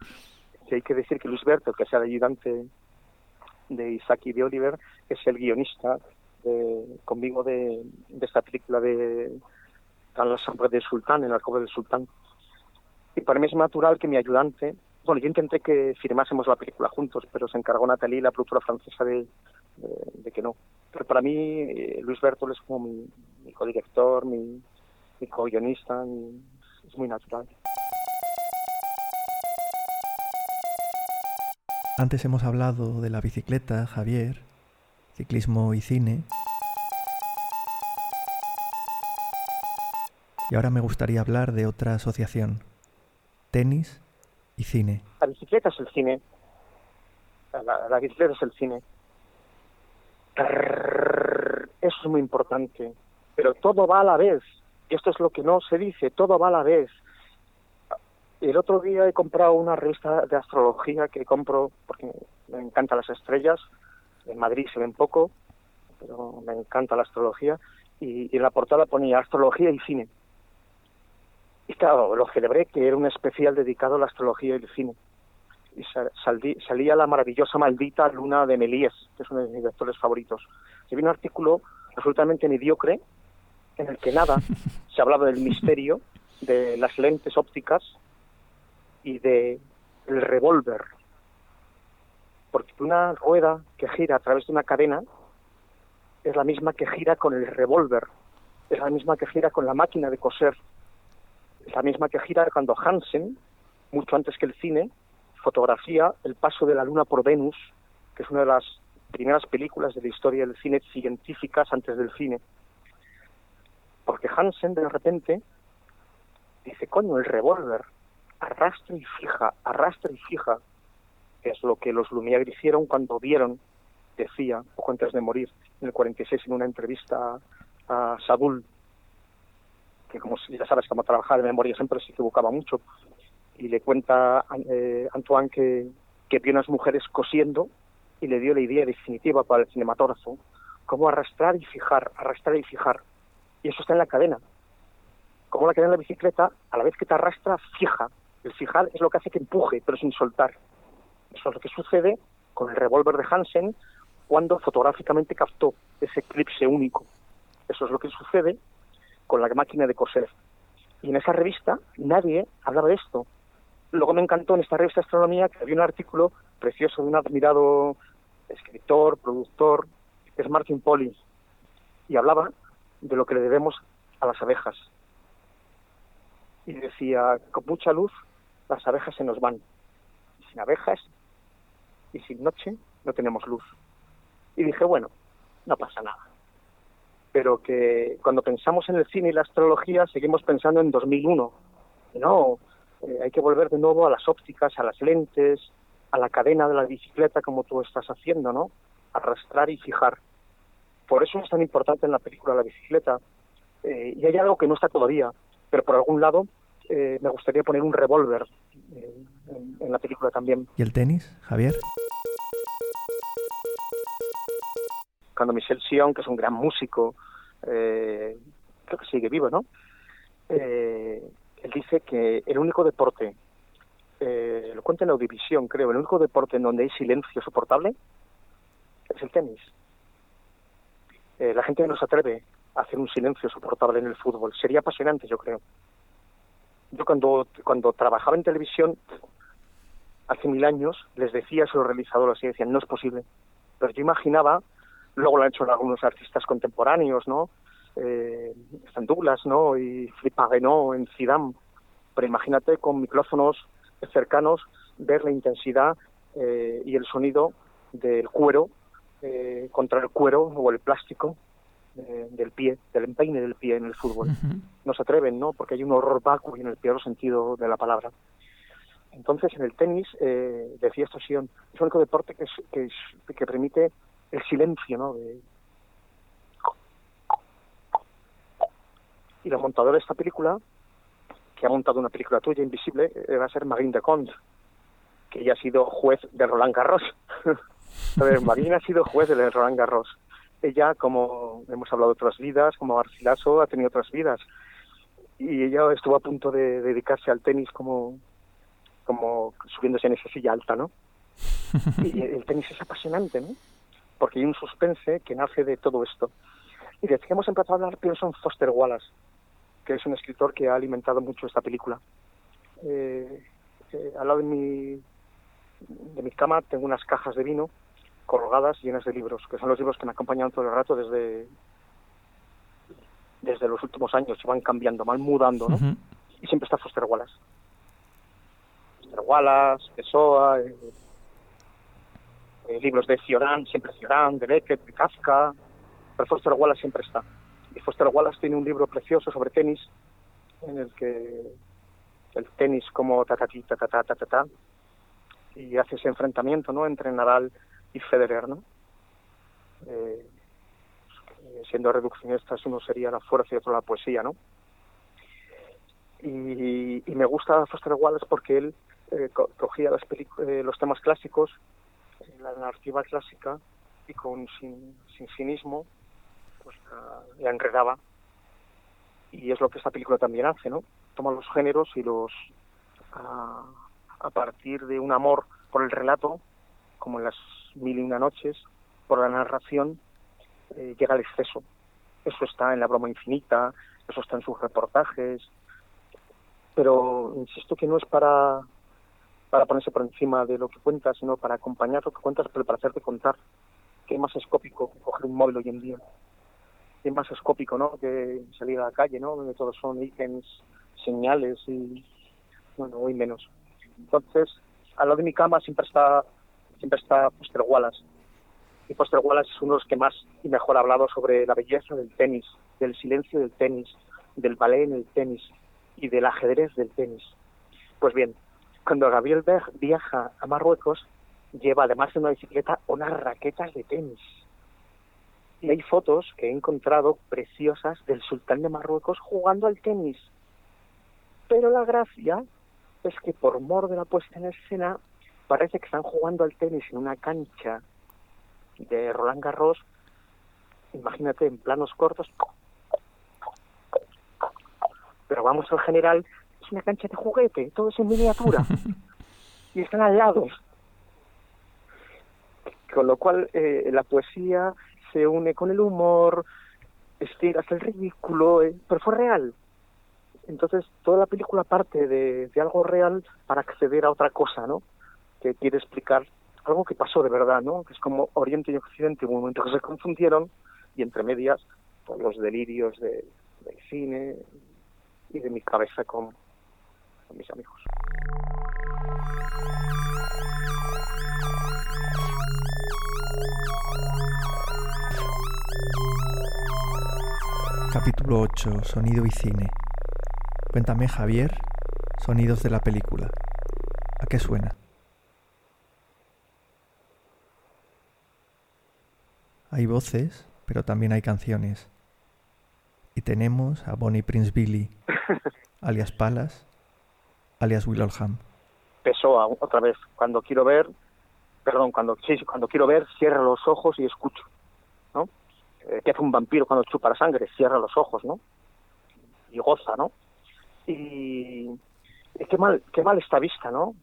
[LAUGHS] y hay que decir que Luis Berto, que es el ayudante de Isaac y de Oliver, es el guionista conmigo de, esta película de Tan la sombra del sultán, en la alcoba del sultán. Y para mí es natural que mi ayudante bueno, yo intenté que firmásemos la película juntos, pero se encargó Natalie, la productora francesa, de, que no. Pero para mí, eh, Luis Bertol es como mi, mi codirector, mi, mi co-guionista, es muy natural. Antes hemos hablado de la bicicleta, Javier, ciclismo y cine. Y ahora me gustaría hablar de otra asociación, tenis y cine. La bicicleta es el cine. La, bicicleta es el cine. Eso es muy importante. Pero todo va a la vez. Y esto es lo que no se dice. Todo va a la vez. El otro día he comprado una revista de astrología que compro porque me encantan las estrellas. En Madrid se ven poco, pero me encanta la astrología. y en la portada ponía astrología y cine. Y claro, lo celebré que era un especial dedicado a la astrología y el cine. Y salía la maravillosa maldita luna de Melíes, que es uno de mis lectores favoritos. Y vi un artículo absolutamente mediocre en el que nada se hablaba del misterio de las lentes ópticas y de el revólver. Porque una rueda que gira a través de una cadena es la misma que gira con el revólver, es la misma que gira con la máquina de coser, es la misma que gira cuando Hansen, mucho antes que el cine, fotografía El paso de la luna por Venus, que es una de las primeras películas de la historia del cine científicas antes del cine. Porque Hansen de repente dice, coño, el revólver, arrastra y fija, arrastra y fija, es lo que los Lumière hicieron cuando vieron, decía, poco antes de morir, en el 46 en una entrevista a Sadul, que como ya sabes cómo trabajar de memoria siempre se equivocaba mucho, y le cuenta eh, Antoine que, que vio unas mujeres cosiendo y le dio la idea definitiva para el cinematógrafo, cómo arrastrar y fijar, arrastrar y fijar. Y eso está en la cadena. Como la cadena de la bicicleta, a la vez que te arrastra, fija. El fijar es lo que hace que empuje, pero sin soltar. Eso es lo que sucede con el revólver de Hansen cuando fotográficamente captó ese eclipse único. Eso es lo que sucede con la máquina de coser. Y en esa revista nadie hablaba de esto. Luego me encantó en esta revista de astronomía que había un artículo precioso de un admirado escritor, productor, que es Martin Polly, y hablaba de lo que le debemos a las abejas. Y decía, con mucha luz las abejas se nos van. Sin abejas y sin noche no tenemos luz. Y dije, bueno, no pasa nada. Pero que cuando pensamos en el cine y la astrología seguimos pensando en 2001. No, eh, hay que volver de nuevo a las ópticas, a las lentes, a la cadena de la bicicleta como tú estás haciendo, ¿no? Arrastrar y fijar. Por eso es tan importante en la película la bicicleta. Eh, y hay algo que no está todavía, pero por algún lado eh, me gustaría poner un revólver en, la película también. ¿Y el tenis, Javier? Cuando Michel Sion, que es un gran músico, eh, creo que sigue vivo, ¿no? Eh, él dice que el único deporte, eh, lo cuenta en Audivisión, creo, el único deporte en donde hay silencio soportable es el tenis. la gente no se atreve a hacer un silencio soportable en el fútbol. Sería apasionante, yo creo. Yo cuando, cuando trabajaba en televisión, hace mil años, les decía a los realizadores y decían, no es posible. Pero yo imaginaba, luego lo han hecho algunos artistas contemporáneos, ¿no? Eh, Douglas, ¿no? Y Flip no en Zidane. Pero imagínate con micrófonos cercanos ver la intensidad eh, y el sonido del cuero eh, contra el cuero o el plástico del pie, del empeine del pie en el fútbol. No se atreven, ¿no? Porque hay un horror vacuo en el peor sentido de la palabra. Entonces, en el tenis, eh, decía esta es el único deporte que, que, que permite el silencio, ¿no? Y la montadora de esta película, que ha montado una película tuya, Invisible, eh, va a ser Marine de Conde, que ella ha sido juez de Roland Garros. [LAUGHS] a ver, Marine ha sido juez de Roland Garros ella, como hemos hablado de otras vidas, como Garcilaso, ha tenido otras vidas. Y ella estuvo a punto de dedicarse al tenis como, como subiéndose en esa silla alta, ¿no? [LAUGHS] Y el tenis es apasionante, ¿no? Porque hay un suspense que nace de todo esto. Y desde que hemos empezado a hablar, pienso en Foster Wallace, que es un escritor que ha alimentado mucho esta película. Eh, eh, al lado de mi, de mi cama tengo unas cajas de vino colgadas llenas de libros, que son los libros que me acompañan todo el rato desde desde los últimos años, se van cambiando, van mudando, ¿no? Y siempre está Foster Wallace. Foster Wallace, Pessoa, eh, eh, libros de Cioran, siempre Cioran, de Beckett, de Kafka, pero Foster Wallace siempre está. Y Foster Wallace tiene un libro precioso sobre tenis, en el que el tenis como ta ta ta ta ta ta ta y hace ese enfrentamiento no entre Nadal y Federer, ¿no? Eh, siendo reduccionistas, uno sería la fuerza y otro la poesía, ¿no? Y, me gusta Foster Wallace porque él eh, cogía las eh, los temas clásicos, la narrativa clásica, y con sin, sin cinismo, pues la, enredaba. Y es lo que esta película también hace, ¿no? Toma los géneros y los, a, a partir de un amor por el relato, como en las mil y una noches, por la narración, eh, llega al exceso. Eso está en La broma infinita, eso está en sus reportajes, pero insisto que no es para, para ponerse por encima de lo que cuentas, sino para acompañar lo que cuentas, pero para hacerte contar. que más escópico que coger un móvil hoy en día? ¿Qué más escópico, no? Que salir a la calle, ¿no? Donde todos son ítems, señales y, bueno, hoy menos. Entonces, al lado de mi cama siempre está siempre está Foster Wallace. Y Foster Wallace es uno de los que más y mejor ha hablado sobre la belleza del tenis, del silencio del tenis, del ballet en el tenis y del ajedrez del tenis. Pues bien, cuando Gabriel Berg viaja a Marruecos, lleva además de una bicicleta unas raquetas de tenis. Y hay fotos que he encontrado preciosas del sultán de Marruecos jugando al tenis. Pero la gracia es que por mor de la puesta en escena parece que están jugando al tenis en una cancha de Roland Garros, imagínate en planos cortos, pero vamos al general, es una cancha de juguete, todo es en miniatura. [LAUGHS] y están al lado. Con lo cual eh, la poesía se une con el humor, estiras el ridículo, eh, pero fue real. Entonces toda la película parte de, de algo real para acceder a otra cosa, ¿no? Que quiere explicar algo que pasó de verdad, ¿no? Que es como Oriente y Occidente, un momento que se confundieron y entre medias pues, los delirios de, del cine y de mi cabeza con, con mis amigos. Capítulo 8. Sonido y cine. Cuéntame, Javier, sonidos de la película. ¿A qué suena? Hay voces, pero también hay canciones. Y tenemos a Bonnie Prince Billy, [LAUGHS] alias Palas, alias Will Oldham. Pessoa, otra vez. Cuando quiero ver, perdón, cuando, sí, cuando quiero ver, cierro los ojos y escucho. ¿no? Eh, ¿Qué hace un vampiro cuando chupa la sangre? Cierra los ojos, ¿no? Y goza, ¿no? Y, y qué mal, qué mal está vista, ¿no?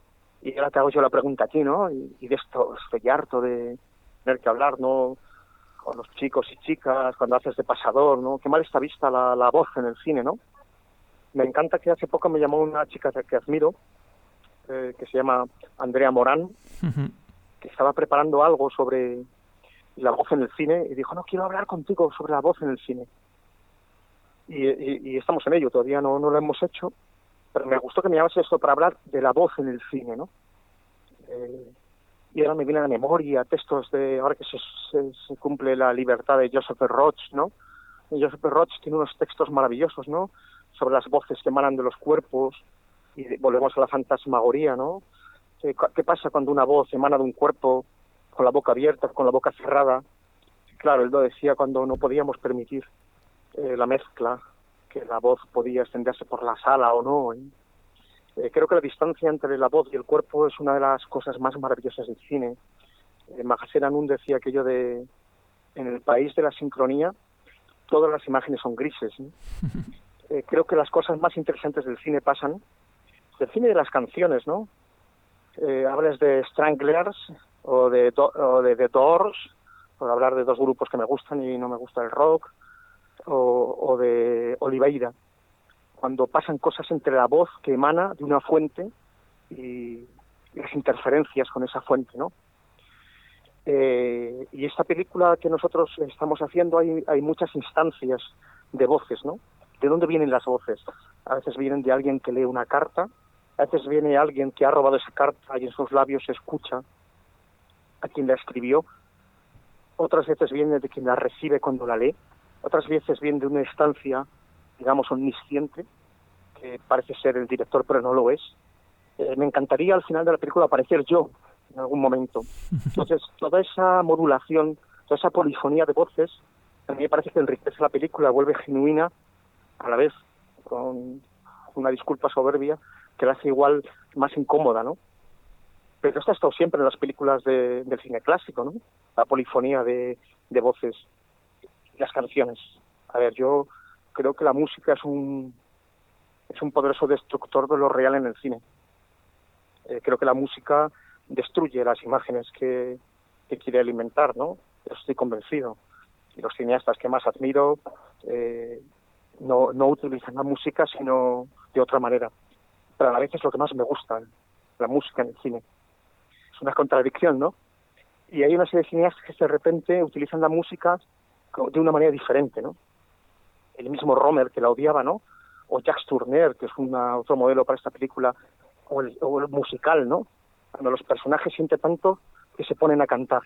Y ahora te hago yo la pregunta aquí, ¿no? Y, y de esto estoy harto de tener que hablar, ¿no? Con los chicos y chicas, cuando haces de pasador, ¿no? Qué mal está vista la, la voz en el cine, ¿no? Me encanta que hace poco me llamó una chica que, admiro, eh, que se llama Andrea Morán, que estaba preparando algo sobre la voz en el cine y dijo, no, quiero hablar contigo sobre la voz en el cine. Y, y, y estamos en ello, todavía no, no lo hemos hecho, pero me gustó que me llamase esto para hablar de la voz en el cine, ¿no? Eh, y ahora me viene a la memoria textos de, ahora que se, se, cumple la libertad de Joseph Roach, ¿no? Joseph Roach tiene unos textos maravillosos, ¿no? Sobre las voces que emanan de los cuerpos, y volvemos a la fantasmagoría, ¿no? ¿Qué, ¿Qué pasa cuando una voz emana de un cuerpo con la boca abierta, con la boca cerrada? Claro, él lo decía cuando no podíamos permitir eh, la mezcla, que la voz podía extenderse por la sala o no. ¿eh? Eh, creo que la distancia entre la voz y el cuerpo es una de las cosas más maravillosas del cine. Eh, Mahasen Anun decía aquello de, en el país de la sincronía, todas las imágenes son grises. [LAUGHS] Eh, creo que las cosas más interesantes del cine pasan del cine de las canciones, ¿no? Eh, hables de Stranglers o de, o de The Doors, por hablar de dos grupos que me gustan y no me gusta el rock, o, o de Oliveira, cuando pasan cosas entre la voz que emana de una fuente y, las interferencias con esa fuente, ¿no? Eh, y esta película que nosotros estamos haciendo hay, hay muchas instancias de voces, ¿no? ¿De dónde vienen las voces? A veces vienen de alguien que lee una carta, a veces viene alguien que ha robado esa carta y en sus labios escucha a quien la escribió, otras veces viene de quien la recibe cuando la lee, otras veces viene de una instancia, digamos, omnisciente, que parece ser el director pero no lo es. Eh, me encantaría al final de la película aparecer yo en algún momento. Entonces, [LAUGHS] toda esa modulación, toda esa polifonía de voces, a mí me parece que enriquece la película, vuelve genuina, a la vez con una disculpa soberbia, que la hace igual más incómoda, ¿no? Pero esto ha estado siempre en las películas de, del cine clásico, ¿no? La polifonía de, de voces, las canciones. A ver, yo creo que la música es un es un poderoso destructor de lo real en el cine. Eh, creo que la música destruye las imágenes que, que quiere alimentar, ¿no? Estoy convencido. Y los cineastas que más admiro eh, no, no utilizan la música, sino de otra manera. Pero a la vez es lo que más me gusta, la música en el cine. Es una contradicción, ¿no? Y hay una serie de cineastas que de repente utilizan la música de una manera diferente, ¿no? El mismo Romer, que la odiaba, ¿no? O Jacques Tourneur, que es una, otro modelo para esta película, o el, o el musical, ¿no? Cuando los personajes sienten tanto que se ponen a cantar.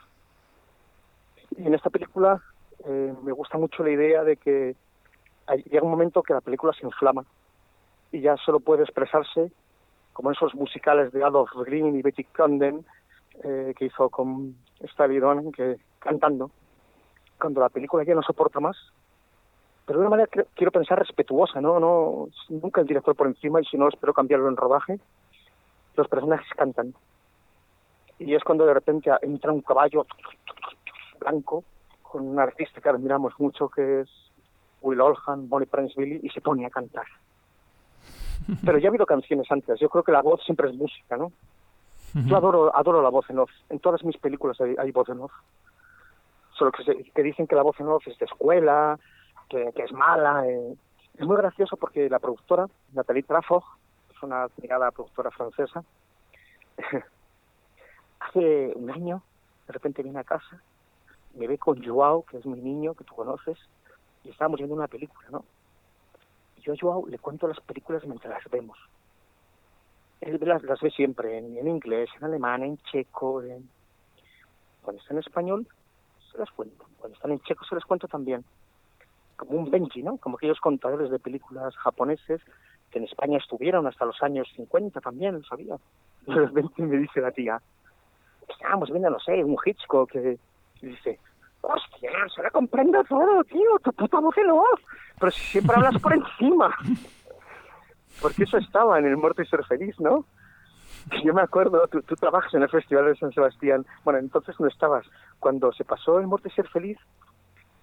Y en esta película eh, me gusta mucho la idea de que hay, llega un momento que la película se inflama y ya solo puede expresarse como esos musicales de Adolf Green y Betty Condon eh, que hizo con Stevie Donen, que cantando cuando la película ya no soporta más pero de una manera que, quiero pensar respetuosa no no nunca el director por encima y si no espero cambiarlo en rodaje los personajes cantan y es cuando de repente entra un caballo blanco con un artista que admiramos mucho que es Will Oldham, Bonnie Prince Billy y se pone a cantar [LAUGHS] Pero ya ha habido canciones antes. Yo creo que la voz siempre es música, ¿no? Yo adoro, adoro la voz en off. En todas mis películas hay, voz en off. Solo que, que, dicen que la voz en off es de escuela, que, es mala. Eh. Es muy gracioso porque la productora, Nathalie Trafo, es una admirada productora francesa, [LAUGHS] hace un año de repente viene a casa, me ve con Joao, que es mi niño, que tú conoces, y estábamos viendo una película, ¿no? Yo a Joao le cuento las películas mientras las vemos. Él las, ve siempre, en, inglés, en alemán, en checo, en... cuando está en español, se las cuento. Cuando están en checo se las cuento también. Como un Benji, ¿no? Como aquellos contadores de películas japoneses que en España estuvieron hasta los años 50 también, lo sabía. Y [LAUGHS] de repente me dice la tía, estábamos viendo, no sé, un Hitchcock que dice, hostia, se la comprendo todo, tío, tu puta voz en voz, pero si siempre hablas por [LAUGHS] encima. Porque eso estaba en el Muerto y Ser Feliz, ¿no? Yo me acuerdo, tú, tú, trabajas en el Festival de San Sebastián, bueno, entonces no estabas. Cuando se pasó el Muerto y Ser Feliz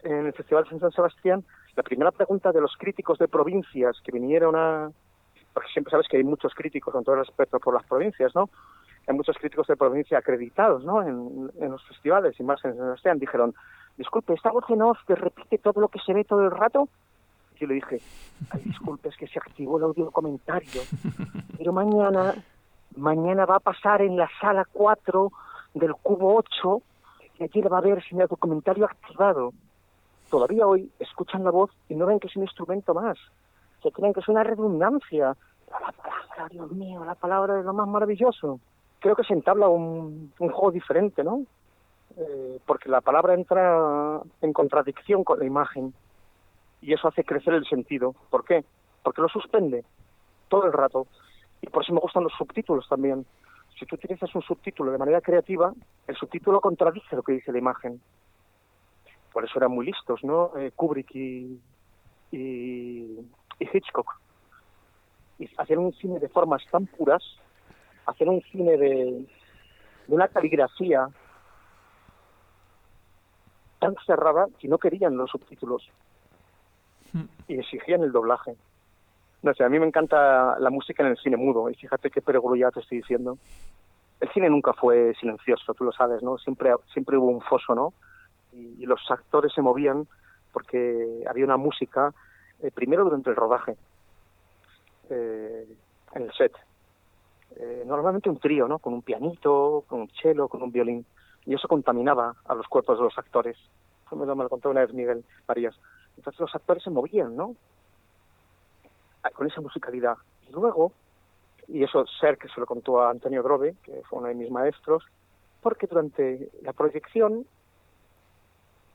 en el Festival de San Sebastián, la primera pregunta de los críticos de provincias que vinieron a... Porque siempre sabes que hay muchos críticos con todo el respeto por las provincias, ¿no? hay muchos críticos de provincia acreditados ¿no? en, los festivales y más en Sebastián, dijeron, disculpe, ¿esta voz en off que repite todo lo que se ve todo el rato? Yo le dije, Ay, disculpe, es que se activó el audio comentario, pero mañana, mañana va a pasar en la sala 4 del cubo 8 y allí le va a ver sin el comentario activado. Todavía hoy escuchan la voz y no ven que es un instrumento más. Se creen que es una redundancia. la palabra, Dios mío, la palabra es lo más maravilloso creo que se entabla un, un juego diferente, ¿no? Eh, porque la palabra entra en contradicción con la imagen y eso hace crecer el sentido. ¿Por qué? Porque lo suspende todo el rato. Y por eso me gustan los subtítulos también. Si tú utilizas un subtítulo de manera creativa, el subtítulo contradice lo que dice la imagen. Por eso eran muy listos, ¿no? Eh, Kubrick y, Hitchcock. Hacían un cine de formas tan puras hacer un cine de, una caligrafía tan cerrada que no querían los subtítulos y exigían el doblaje. No sé, a mí me encanta la música en el cine mudo y fíjate qué ya te estoy diciendo. El cine nunca fue silencioso, tú lo sabes, ¿no? Siempre, siempre hubo un foso, ¿no? Y, los actores se movían porque había una música, eh, primero durante el rodaje, eh, en el set, eh, normalmente un trío, ¿no? Con un pianito, con un cello, con un violín. Y eso contaminaba a los cuerpos de los actores. Eso me lo, contó una vez Miguel Marías. Entonces los actores se movían, ¿no? Con esa musicalidad. Y luego, y eso Ser, que se lo contó a Antonio Grove, que fue uno de mis maestros, porque durante la proyección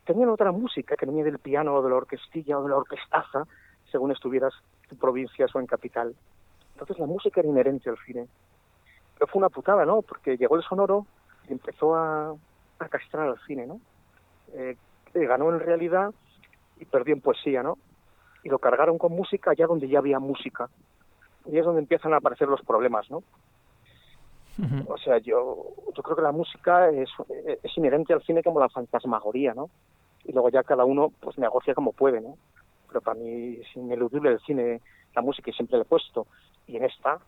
tenían otra música que venía del piano o de la orquestilla o de la orquestaza, según estuvieras en provincias o en capital. Entonces la música era inherente al cine. Pero fue una putada, ¿no? Porque llegó el sonoro y empezó a, castrar al cine, ¿no? Eh, ganó en realidad y perdió en poesía, ¿no? Y lo cargaron con música allá donde ya había música. Y es donde empiezan a aparecer los problemas, ¿no? O sea, yo, yo creo que la música es, es inherente al cine como la fantasmagoría, ¿no? Y luego ya cada uno pues negocia como puede, ¿no? Pero para mí es ineludible el cine, la música y siempre le he puesto. Y en esta,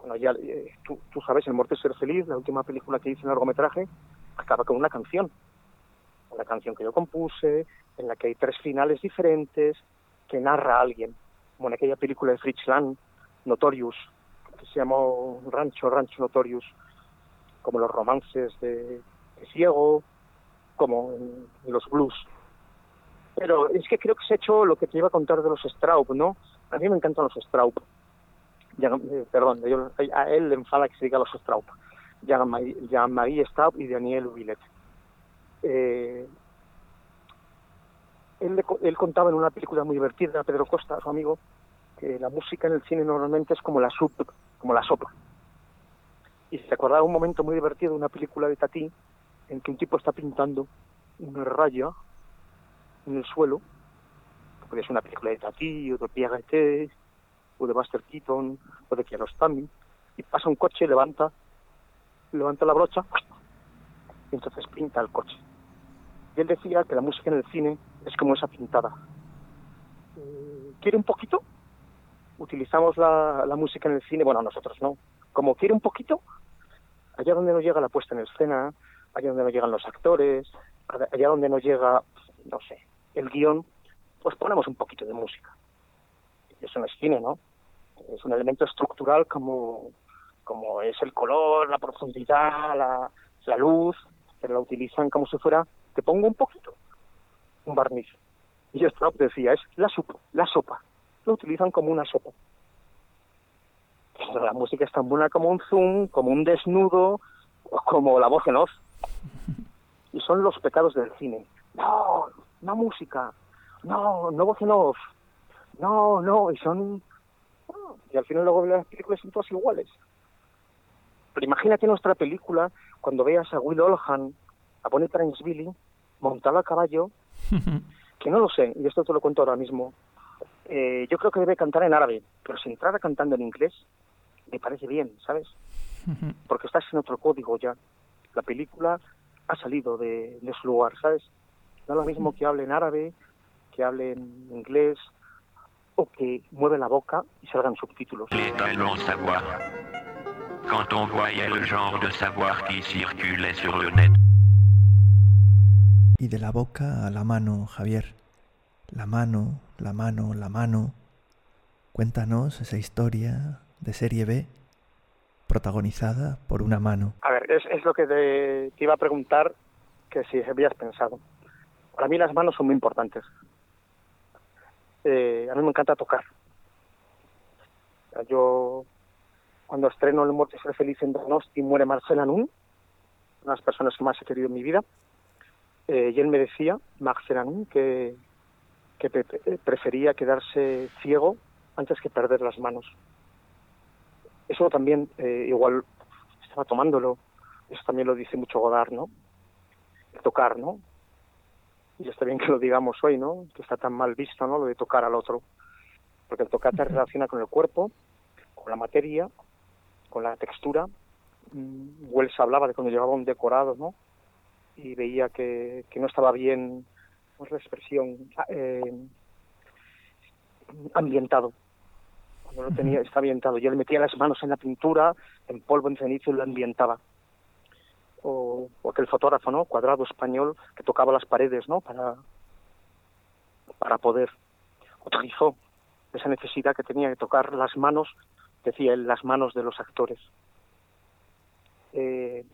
bueno, ya eh, tú, sabes, El Muerte es Ser Feliz, la última película que hice en largometraje, acaba con una canción. Una canción que yo compuse, en la que hay tres finales diferentes, que narra a alguien. Como en aquella película de Fritz Lang, Notorious, se llamó Rancho, Rancho Notorious, como los romances de, Ciego, como los blues. Pero es que creo que se ha hecho lo que te iba a contar de los Straub, ¿no? A mí me encantan los Straub. Eh, perdón, a él le enfada que se diga los Straub, Jean-Marie Straub y Daniel Villet. Eh, él, él, contaba en una película muy divertida, Pedro Costa, su amigo, que la música en el cine normalmente es como la, sub, como la sopa. Y se acordaba un momento muy divertido de una película de Tati en que un tipo está pintando una raya en el suelo, porque es una película de Tati o de Piaget, o de Buster Keaton, o de Kiarostami, y pasa un coche, levanta, levanta la brocha, y entonces pinta el coche. Y él decía que la música en el cine es como esa pintada. ¿Quiere un poquito? Utilizamos la, música en el cine, bueno, nosotros no, como quiere un poquito, allá donde nos llega la puesta en escena, allá donde nos llegan los actores, allá donde nos llega, no sé, el guion, pues ponemos un poquito de música. Eso no es cine, ¿no? Es un elemento estructural como, como es el color, la profundidad, la, la luz, pero la utilizan como si fuera, te pongo un poquito, un barniz. Y esto decía, es la sopa, la sopa. Lo utilizan como una sopa. La música es tan buena como un zoom, como un desnudo, como la voz en off. Y son los pecados del cine. No, no música. No, no voz en off. No, no, y son... Y al final luego las películas son todas iguales. Pero imagínate nuestra película cuando veas a Will Olhan, a Bonnie Billy, montado a caballo, [LAUGHS] que no lo sé, y esto te lo cuento ahora mismo. Eh, yo creo que debe cantar en árabe, pero si entrara cantando en inglés, me parece bien, ¿sabes? Porque estás en otro código ya. La película ha salido de, de su lugar, ¿sabes? No es lo mismo que hable en árabe, que hable en inglés, o que mueve la boca y salgan subtítulos. Quand on voyait le genre de savoir qui circulait sur le net. Y de la boca a la mano, Javier. La mano, la mano, la mano. Cuéntanos esa historia de serie B protagonizada por una mano. A ver, es, es lo que te, iba a preguntar que si habías pensado. Para mí las manos son muy importantes. Eh, a mí me encanta tocar. Yo cuando estreno El Muerte ser feliz en Donosti muere Marcela Nun, una de las personas que más he querido en mi vida, eh, y él me decía, Marcela Nun, que, que prefería quedarse ciego antes que perder las manos. Eso también, eh, igual, estaba tomándolo, eso también lo dice mucho Godard, ¿no? El tocar, ¿no? Y está bien que lo digamos hoy, ¿no? Que está tan mal visto, ¿no? Lo de tocar al otro. Porque el tocar te relaciona con el cuerpo, con la materia, con la textura. Mm, Wells hablaba de cuando llevaba un decorado, ¿no? Y veía que, que no estaba bien, ¿cómo es la expresión? Eh, ambientado. Cuando no tenía, está ambientado. Yo le metía las manos en la pintura, en polvo, en cenizo y lo ambientaba. O, o aquel fotógrafo, ¿no? Cuadrado español que tocaba las paredes, ¿no? Para, para poder. Utilizó esa necesidad que tenía de tocar las manos decía él, las manos de los actores. Eh,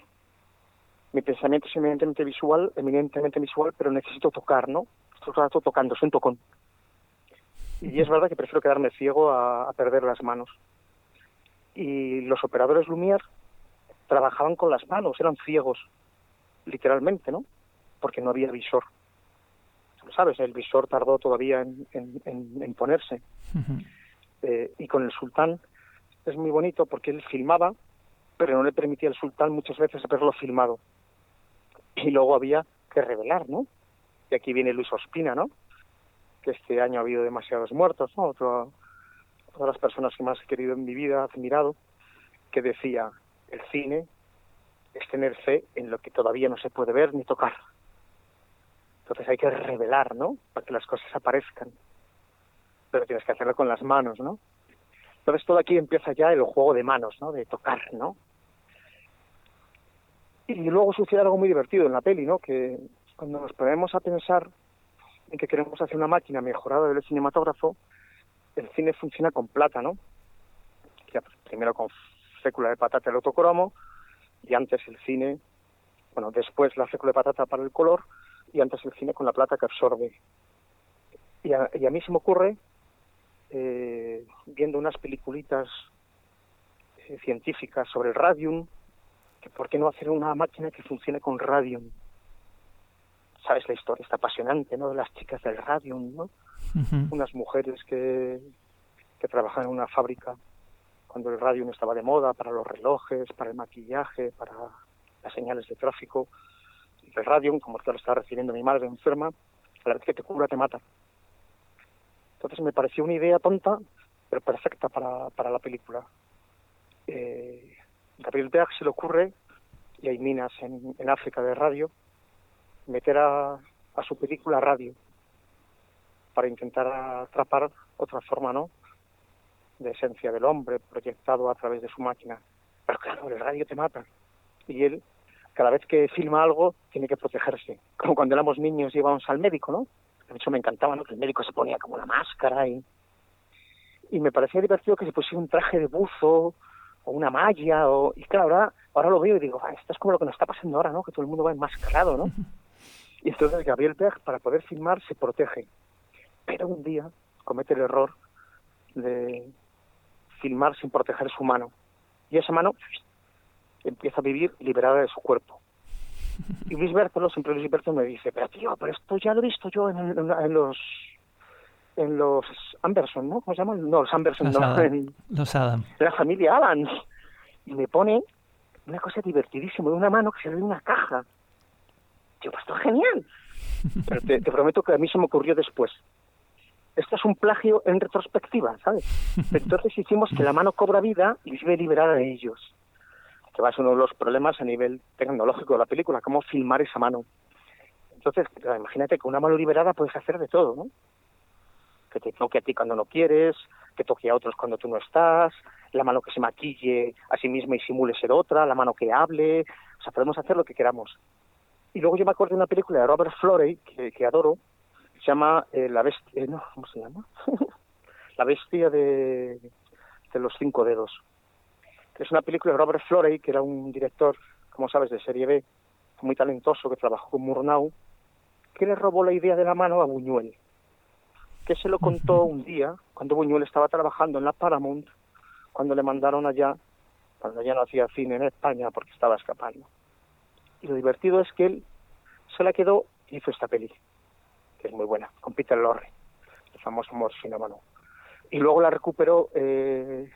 mi pensamiento es eminentemente visual, eminentemente visual, pero necesito tocar, ¿no? Estoy todo tocando, soy un tocón. Y es verdad que prefiero quedarme ciego a, a, perder las manos. Y los operadores Lumière trabajaban con las manos, eran ciegos, literalmente, ¿no? Porque no había visor. Sabes, el visor tardó todavía en, en, en, en ponerse. Uh -huh. eh, y con el sultán es muy bonito porque él filmaba, pero no le permitía al sultán muchas veces verlo filmado. Y luego había que revelar, ¿no? Y aquí viene Luis Ospina, ¿no? Que este año ha habido demasiados muertos, ¿no? Otro, todas las personas que más he querido en mi vida, admirado, que decía, el cine es tener fe en lo que todavía no se puede ver ni tocar. Entonces hay que revelar, ¿no? Para que las cosas aparezcan. Pero tienes que hacerlo con las manos, ¿no? Entonces todo aquí empieza ya el juego de manos, ¿no? De tocar, ¿no? Y luego sucede algo muy divertido en la peli, ¿no? Que cuando nos ponemos a pensar en que queremos hacer una máquina mejorada del cinematógrafo, el cine funciona con plata, ¿no? Pues, primero con fécula de patata el autocromo, y antes el cine, bueno, después la fécula de patata para el color, y antes el cine con la plata que absorbe. Y a, y a mí se me ocurre eh, viendo unas peliculitas eh, científicas sobre el radium, que por qué no hacer una máquina que funcione con radium. Sabes la historia, está apasionante, ¿no? De las chicas del radium, ¿no? Uh -huh. Unas mujeres que, que trabajan en una fábrica cuando el radium estaba de moda para los relojes, para el maquillaje, para las señales de tráfico. El radium, como te lo está recibiendo mi madre enferma, a la vez que te cura te mata. Entonces me pareció una idea tonta, pero perfecta para, para la película. Eh, Gabriel Beag se le ocurre, y hay minas en, África de radio, meter a, su película radio para intentar atrapar otra forma, ¿no? de esencia del hombre proyectado a través de su máquina. Pero claro, el radio te mata. Y él, cada vez que filma algo, tiene que protegerse. Como cuando éramos niños íbamos al médico, ¿no? De hecho, me encantaba, ¿no? Que el médico se ponía como la máscara y... Y me parecía divertido que se pusiera un traje de buzo o una malla. O... Y claro, ahora, ahora lo veo y digo, ah, esto es como lo que nos está pasando ahora, ¿no? Que todo el mundo va enmascarado, ¿no? [LAUGHS] Y entonces Gabriel Berg, para poder filmar, se protege. Pero un día comete el error de filmar sin proteger su mano. Y esa mano empieza a vivir liberada de su cuerpo. Y Luis Bertolo, siempre Luis Bertolo me dice, pero tío, pero esto ya lo he visto yo en, en, los en los Anderson, ¿no? ¿Cómo se llaman? No, los Anderson, los no. Adam. En, los Adam. De la familia Adams. Y me pone una cosa divertidísima de una mano que se ve en una caja. Tío, pues esto es genial. [LAUGHS] Pero te, te prometo que a mí se me ocurrió después esto es un plagio en retrospectiva, ¿sabes? Entonces hicimos que la mano cobra vida y vive liberada de ellos. Que va a ser uno de los problemas a nivel tecnológico de la película, cómo filmar esa mano. Entonces, imagínate que una mano liberada puedes hacer de todo, ¿no? Que te toque a ti cuando no quieres, que toque a otros cuando tú no estás, la mano que se maquille a sí misma y simule ser otra, la mano que hable, o sea, podemos hacer lo que queramos. Y luego yo me acuerdo de una película de Robert Florey, que, que adoro, se llama eh, La Bestia, eh, [LAUGHS] Bestia de, de los Cinco Dedos. Que es una película de Robert Florey, que era un director, como sabes, de serie B, muy talentoso, que trabajó con Murnau, que le robó la idea de la mano a Buñuel. Que se lo contó un día, cuando Buñuel estaba trabajando en la Paramount, cuando le mandaron allá, cuando ya no hacía cine en España porque estaba escapando. Y lo divertido es que él se la quedó y hizo esta peli que es muy buena, con Peter Lorre, el famoso morfinómano. Y luego la recuperó eh,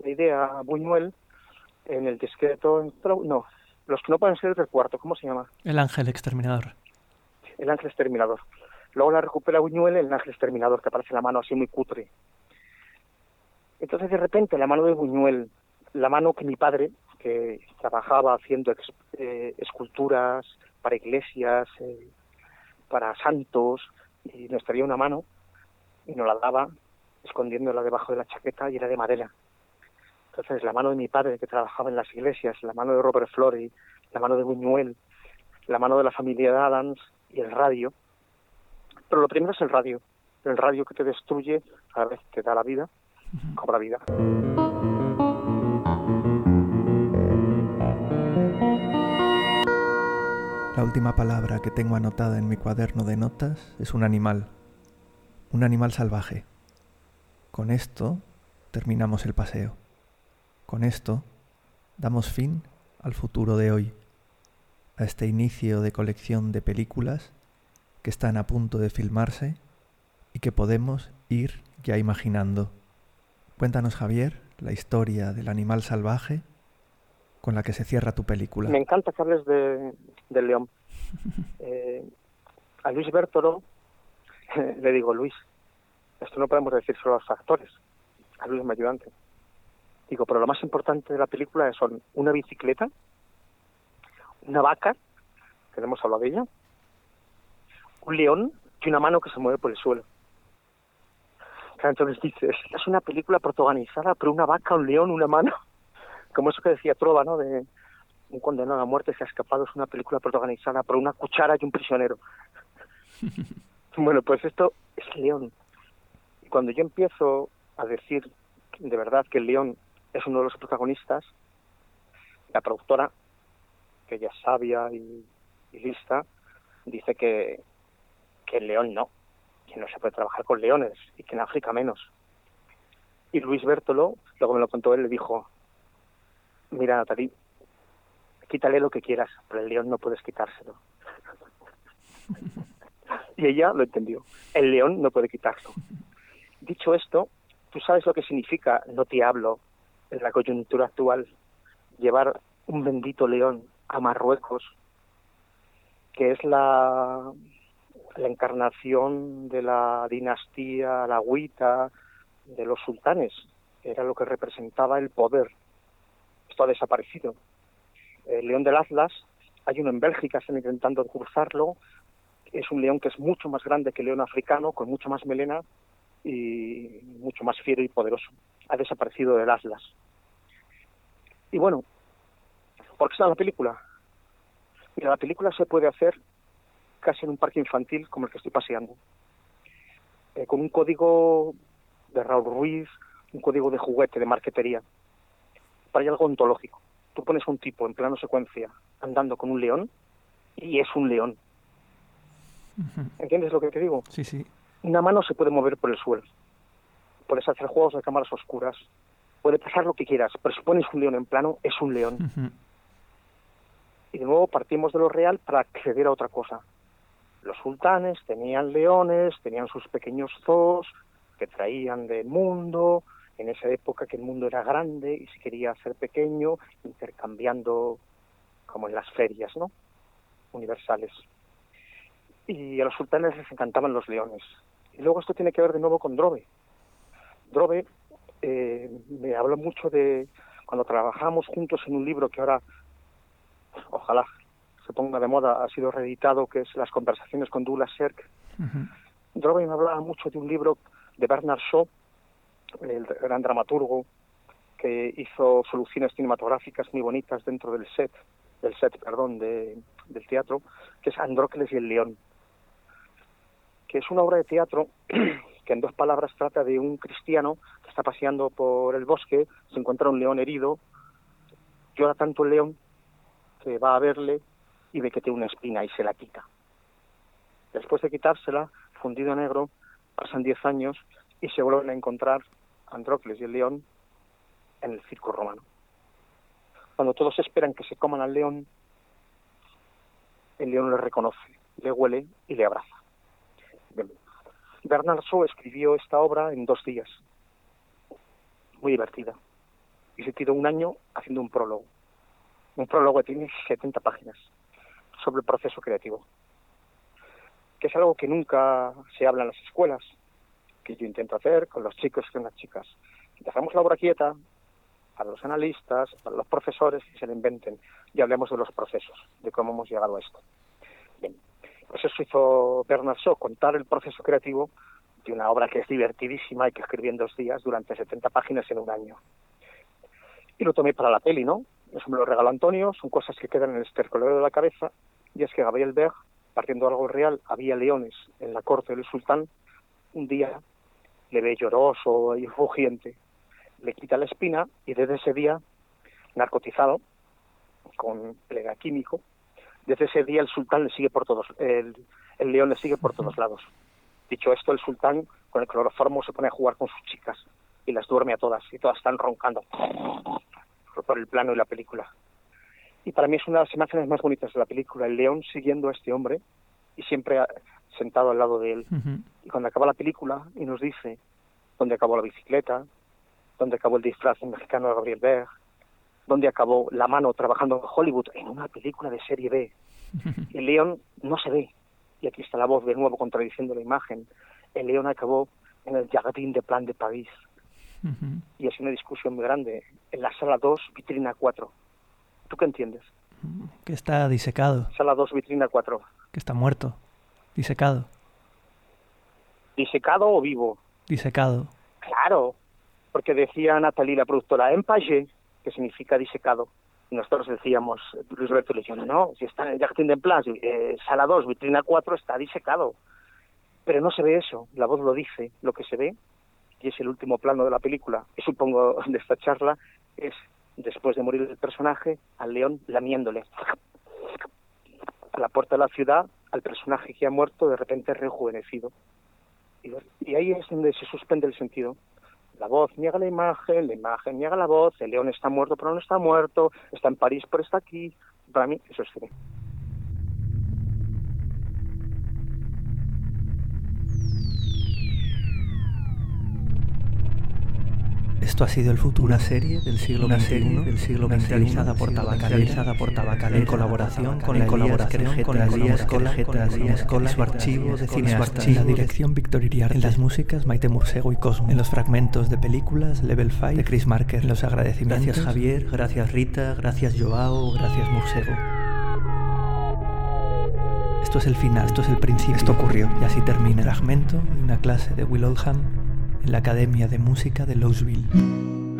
la idea Buñuel en el discreto, no, los que no pueden ser del cuarto, ¿cómo se llama? El ángel exterminador. El ángel exterminador. Luego la recupera Buñuel el ángel exterminador, que aparece la mano así muy cutre. Entonces de repente la mano de Buñuel, la mano que mi padre, que trabajaba haciendo ex, eh, esculturas para iglesias, eh, para santos y nos traía una mano y nos la daba escondiéndola debajo de la chaqueta y era de madera. Entonces la mano de mi padre que trabajaba en las iglesias, la mano de Robert Flory, la mano de Buñuel, la mano de la familia de Adams y el radio. Pero lo primero es el radio, el radio que te destruye a vez te da la vida, cobra vida. La última palabra que tengo anotada en mi cuaderno de notas es un animal, un animal salvaje. Con esto terminamos el paseo. Con esto damos fin al futuro de hoy, a este inicio de colección de películas que están a punto de filmarse y que podemos ir ya imaginando. Cuéntanos, Javier, la historia del animal salvaje con la que se cierra tu película. Me encanta que hables de, del león. [LAUGHS] Eh, a Luis Bertolo [LAUGHS] le digo, Luis, esto no podemos decir solo a los actores, a Luis mi ayudante. Digo, pero lo más importante de la película son una bicicleta, una vaca, que hemos hablado de ella, un león y una mano que se mueve por el suelo. Entonces dices, es una película protagonizada por una vaca, un león, una mano [LAUGHS] como eso que decía Trova, ¿no? De un condenado a muerte se ha escapado, es una película protagonizada por una cuchara y un prisionero. [LAUGHS] bueno, pues esto es León. Y cuando yo empiezo a decir de verdad que el León es uno de los protagonistas, la productora, que ella es sabia y, y lista, dice que, que el león no, que no se puede trabajar con leones y que en África menos. Y Luis Bertolo, luego me lo contó él, le dijo, mira Natalie, quítale lo que quieras, pero el león no puedes quitárselo. [LAUGHS] y ella lo entendió, el león no puede quitarlo. Dicho esto, tú sabes lo que significa, no te hablo, en la coyuntura actual, llevar un bendito león a Marruecos, que es la, la encarnación de la dinastía alagüita, de los sultanes, era lo que representaba el poder esto ha desaparecido. El león del Atlas, hay uno en Bélgica, están intentando cruzarlo, es un león que es mucho más grande que el león africano, con mucho más melena y mucho más fiero y poderoso. ha desaparecido del Atlas. Y bueno, ¿por qué está la película? Mira, la película se puede hacer casi en un parque infantil como el que estoy paseando. Eh, con un código de Raúl Ruiz, un código de juguete, de marquetería. Para algo ontológico. Tú pones un tipo en plano secuencia andando con un león y es un león. ¿Entiendes lo que te digo? Sí, sí. Una mano se puede mover por el suelo. Puedes hacer juegos de cámaras oscuras. Puede pasar lo que quieras, pero si pones un león en plano, es un león. Y de nuevo partimos de lo real para acceder a otra cosa. Los sultanes tenían leones, tenían sus pequeños zoos que traían del mundo, en esa época que el mundo era grande y se quería hacer pequeño, intercambiando como en las ferias, ¿no? Universales. Y a los sultanes les encantaban los leones. Y luego esto tiene que ver de nuevo con Drobe. Drobe eh, me habló mucho de cuando trabajamos juntos en un libro que ahora, ojalá se ponga de moda, ha sido reeditado, que es Las conversaciones con Douglas Sirk. Uh hablaba mucho de un libro de Bernard Shaw, el gran dramaturgo, que hizo soluciones cinematográficas muy bonitas dentro del set, del set, perdón, de, del teatro, que es Andrócles y el León, que es una obra de teatro [CLEARS THROAT] que en dos palabras trata de un cristiano que está paseando por el bosque, se encuentra un león herido, llora tanto el león que va a verle y ve que tiene una espina y se la quita. Después de quitársela, fundido a negro, pasan diez años y se vuelven a encontrar Andrócles y el león en el circo romano. Cuando todos esperan que se coman al león, el león le reconoce, le huele y le abraza. Bernard Shaw escribió esta obra en dos días, muy divertida, y se tiró un año haciendo un prólogo. Un prólogo que tiene 70 páginas sobre el proceso creativo, que es algo que nunca se habla en las escuelas, que yo intento hacer con los chicos y con las chicas. Dejamos la obra quieta para los analistas, para los profesores que se la inventen y hablemos de los procesos, de cómo hemos llegado a esto. Bien, pues eso hizo Bernard Shaw, contar el proceso creativo de una obra que es divertidísima y que escribí en dos días durante 70 páginas en un año. Y lo tomé para la peli, ¿no? Eso me lo regaló Antonio, son cosas que quedan en el estercolero de la cabeza, y es que Gabriel Berg, partiendo de algo real, había leones en la corte del sultán, un día le ve lloroso y rugiente, le quita la espina y desde ese día, narcotizado, con plega químico, desde ese día el sultán le sigue por todos, el, el león le sigue por todos lados. Dicho esto, el sultán con el cloroformo se pone a jugar con sus chicas y las duerme a todas y todas están roncando por el plano y la película. Y para mí es una de las imágenes más bonitas de la película, el león siguiendo a este hombre y siempre sentado al lado de él. Y cuando acaba la película y nos dice dónde acabó la bicicleta, dónde acabó el disfraz mexicano de Gabriel Berg, dónde acabó la mano trabajando en Hollywood en una película de serie B. El león no se ve. Y aquí está la voz de nuevo contradiciendo la imagen. El león acabó en el Jardín de Plan de París. Y es una discusión muy grande. En la sala 2, vitrina 4. ¿Tú qué entiendes? Que está disecado. Sala 2, vitrina 4. Que está muerto. Disecado. ¿Disecado o vivo? Disecado. Claro, porque decía Natalie, la productora, empage, que significa disecado. Y nosotros decíamos, Luis Roberto le decía, no, si está en el Jardín de Place, eh, sala 2, vitrina 4, está disecado. Pero no se ve eso, la voz lo dice, lo que se ve, y es el último plano de la película, y supongo [LAUGHS] de esta charla, es después de morir el personaje, al león lamiéndole. A la puerta de la ciudad, al personaje que ha muerto, de repente rejuvenecido. Y, ahí es donde se suspende el sentido. La voz niega la imagen, la imagen niega la voz, el león está muerto pero no está muerto, está en París pero está aquí. Para mí eso es cine. Esto ha sido el futuro. Una serie del siglo XXI, del siglo XXI, realizada por Tabacalera, por Tabacalera, en colaboración con la colaboración con la Elías Colegetas y Escola, su archivo de cineasta, en la dirección Víctor Iriarte, en las músicas Maite Mursego y Cosmo, en los fragmentos de películas Level 5 de Chris Marker, en los agradecimientos. Gracias Javier, gracias Rita, gracias Joao, gracias Mursego. Esto es el final, esto es el principio. Esto ocurrió. Y así termina el fragmento de una clase de Will Oldham en la Academia de Música de Louisville.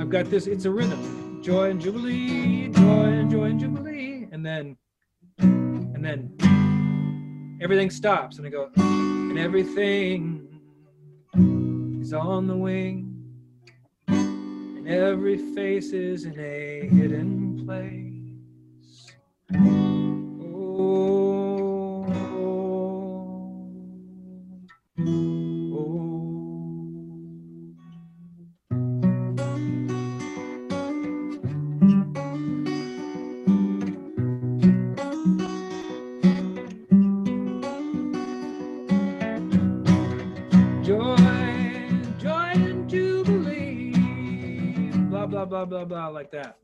I've got this, it's a rhythm. Joy and jubilee, joy and joy and jubilee. And then, and then everything stops and I go, and everything is on the wing. And every face is in a hidden place. Oh, blah, blah, blah, like that.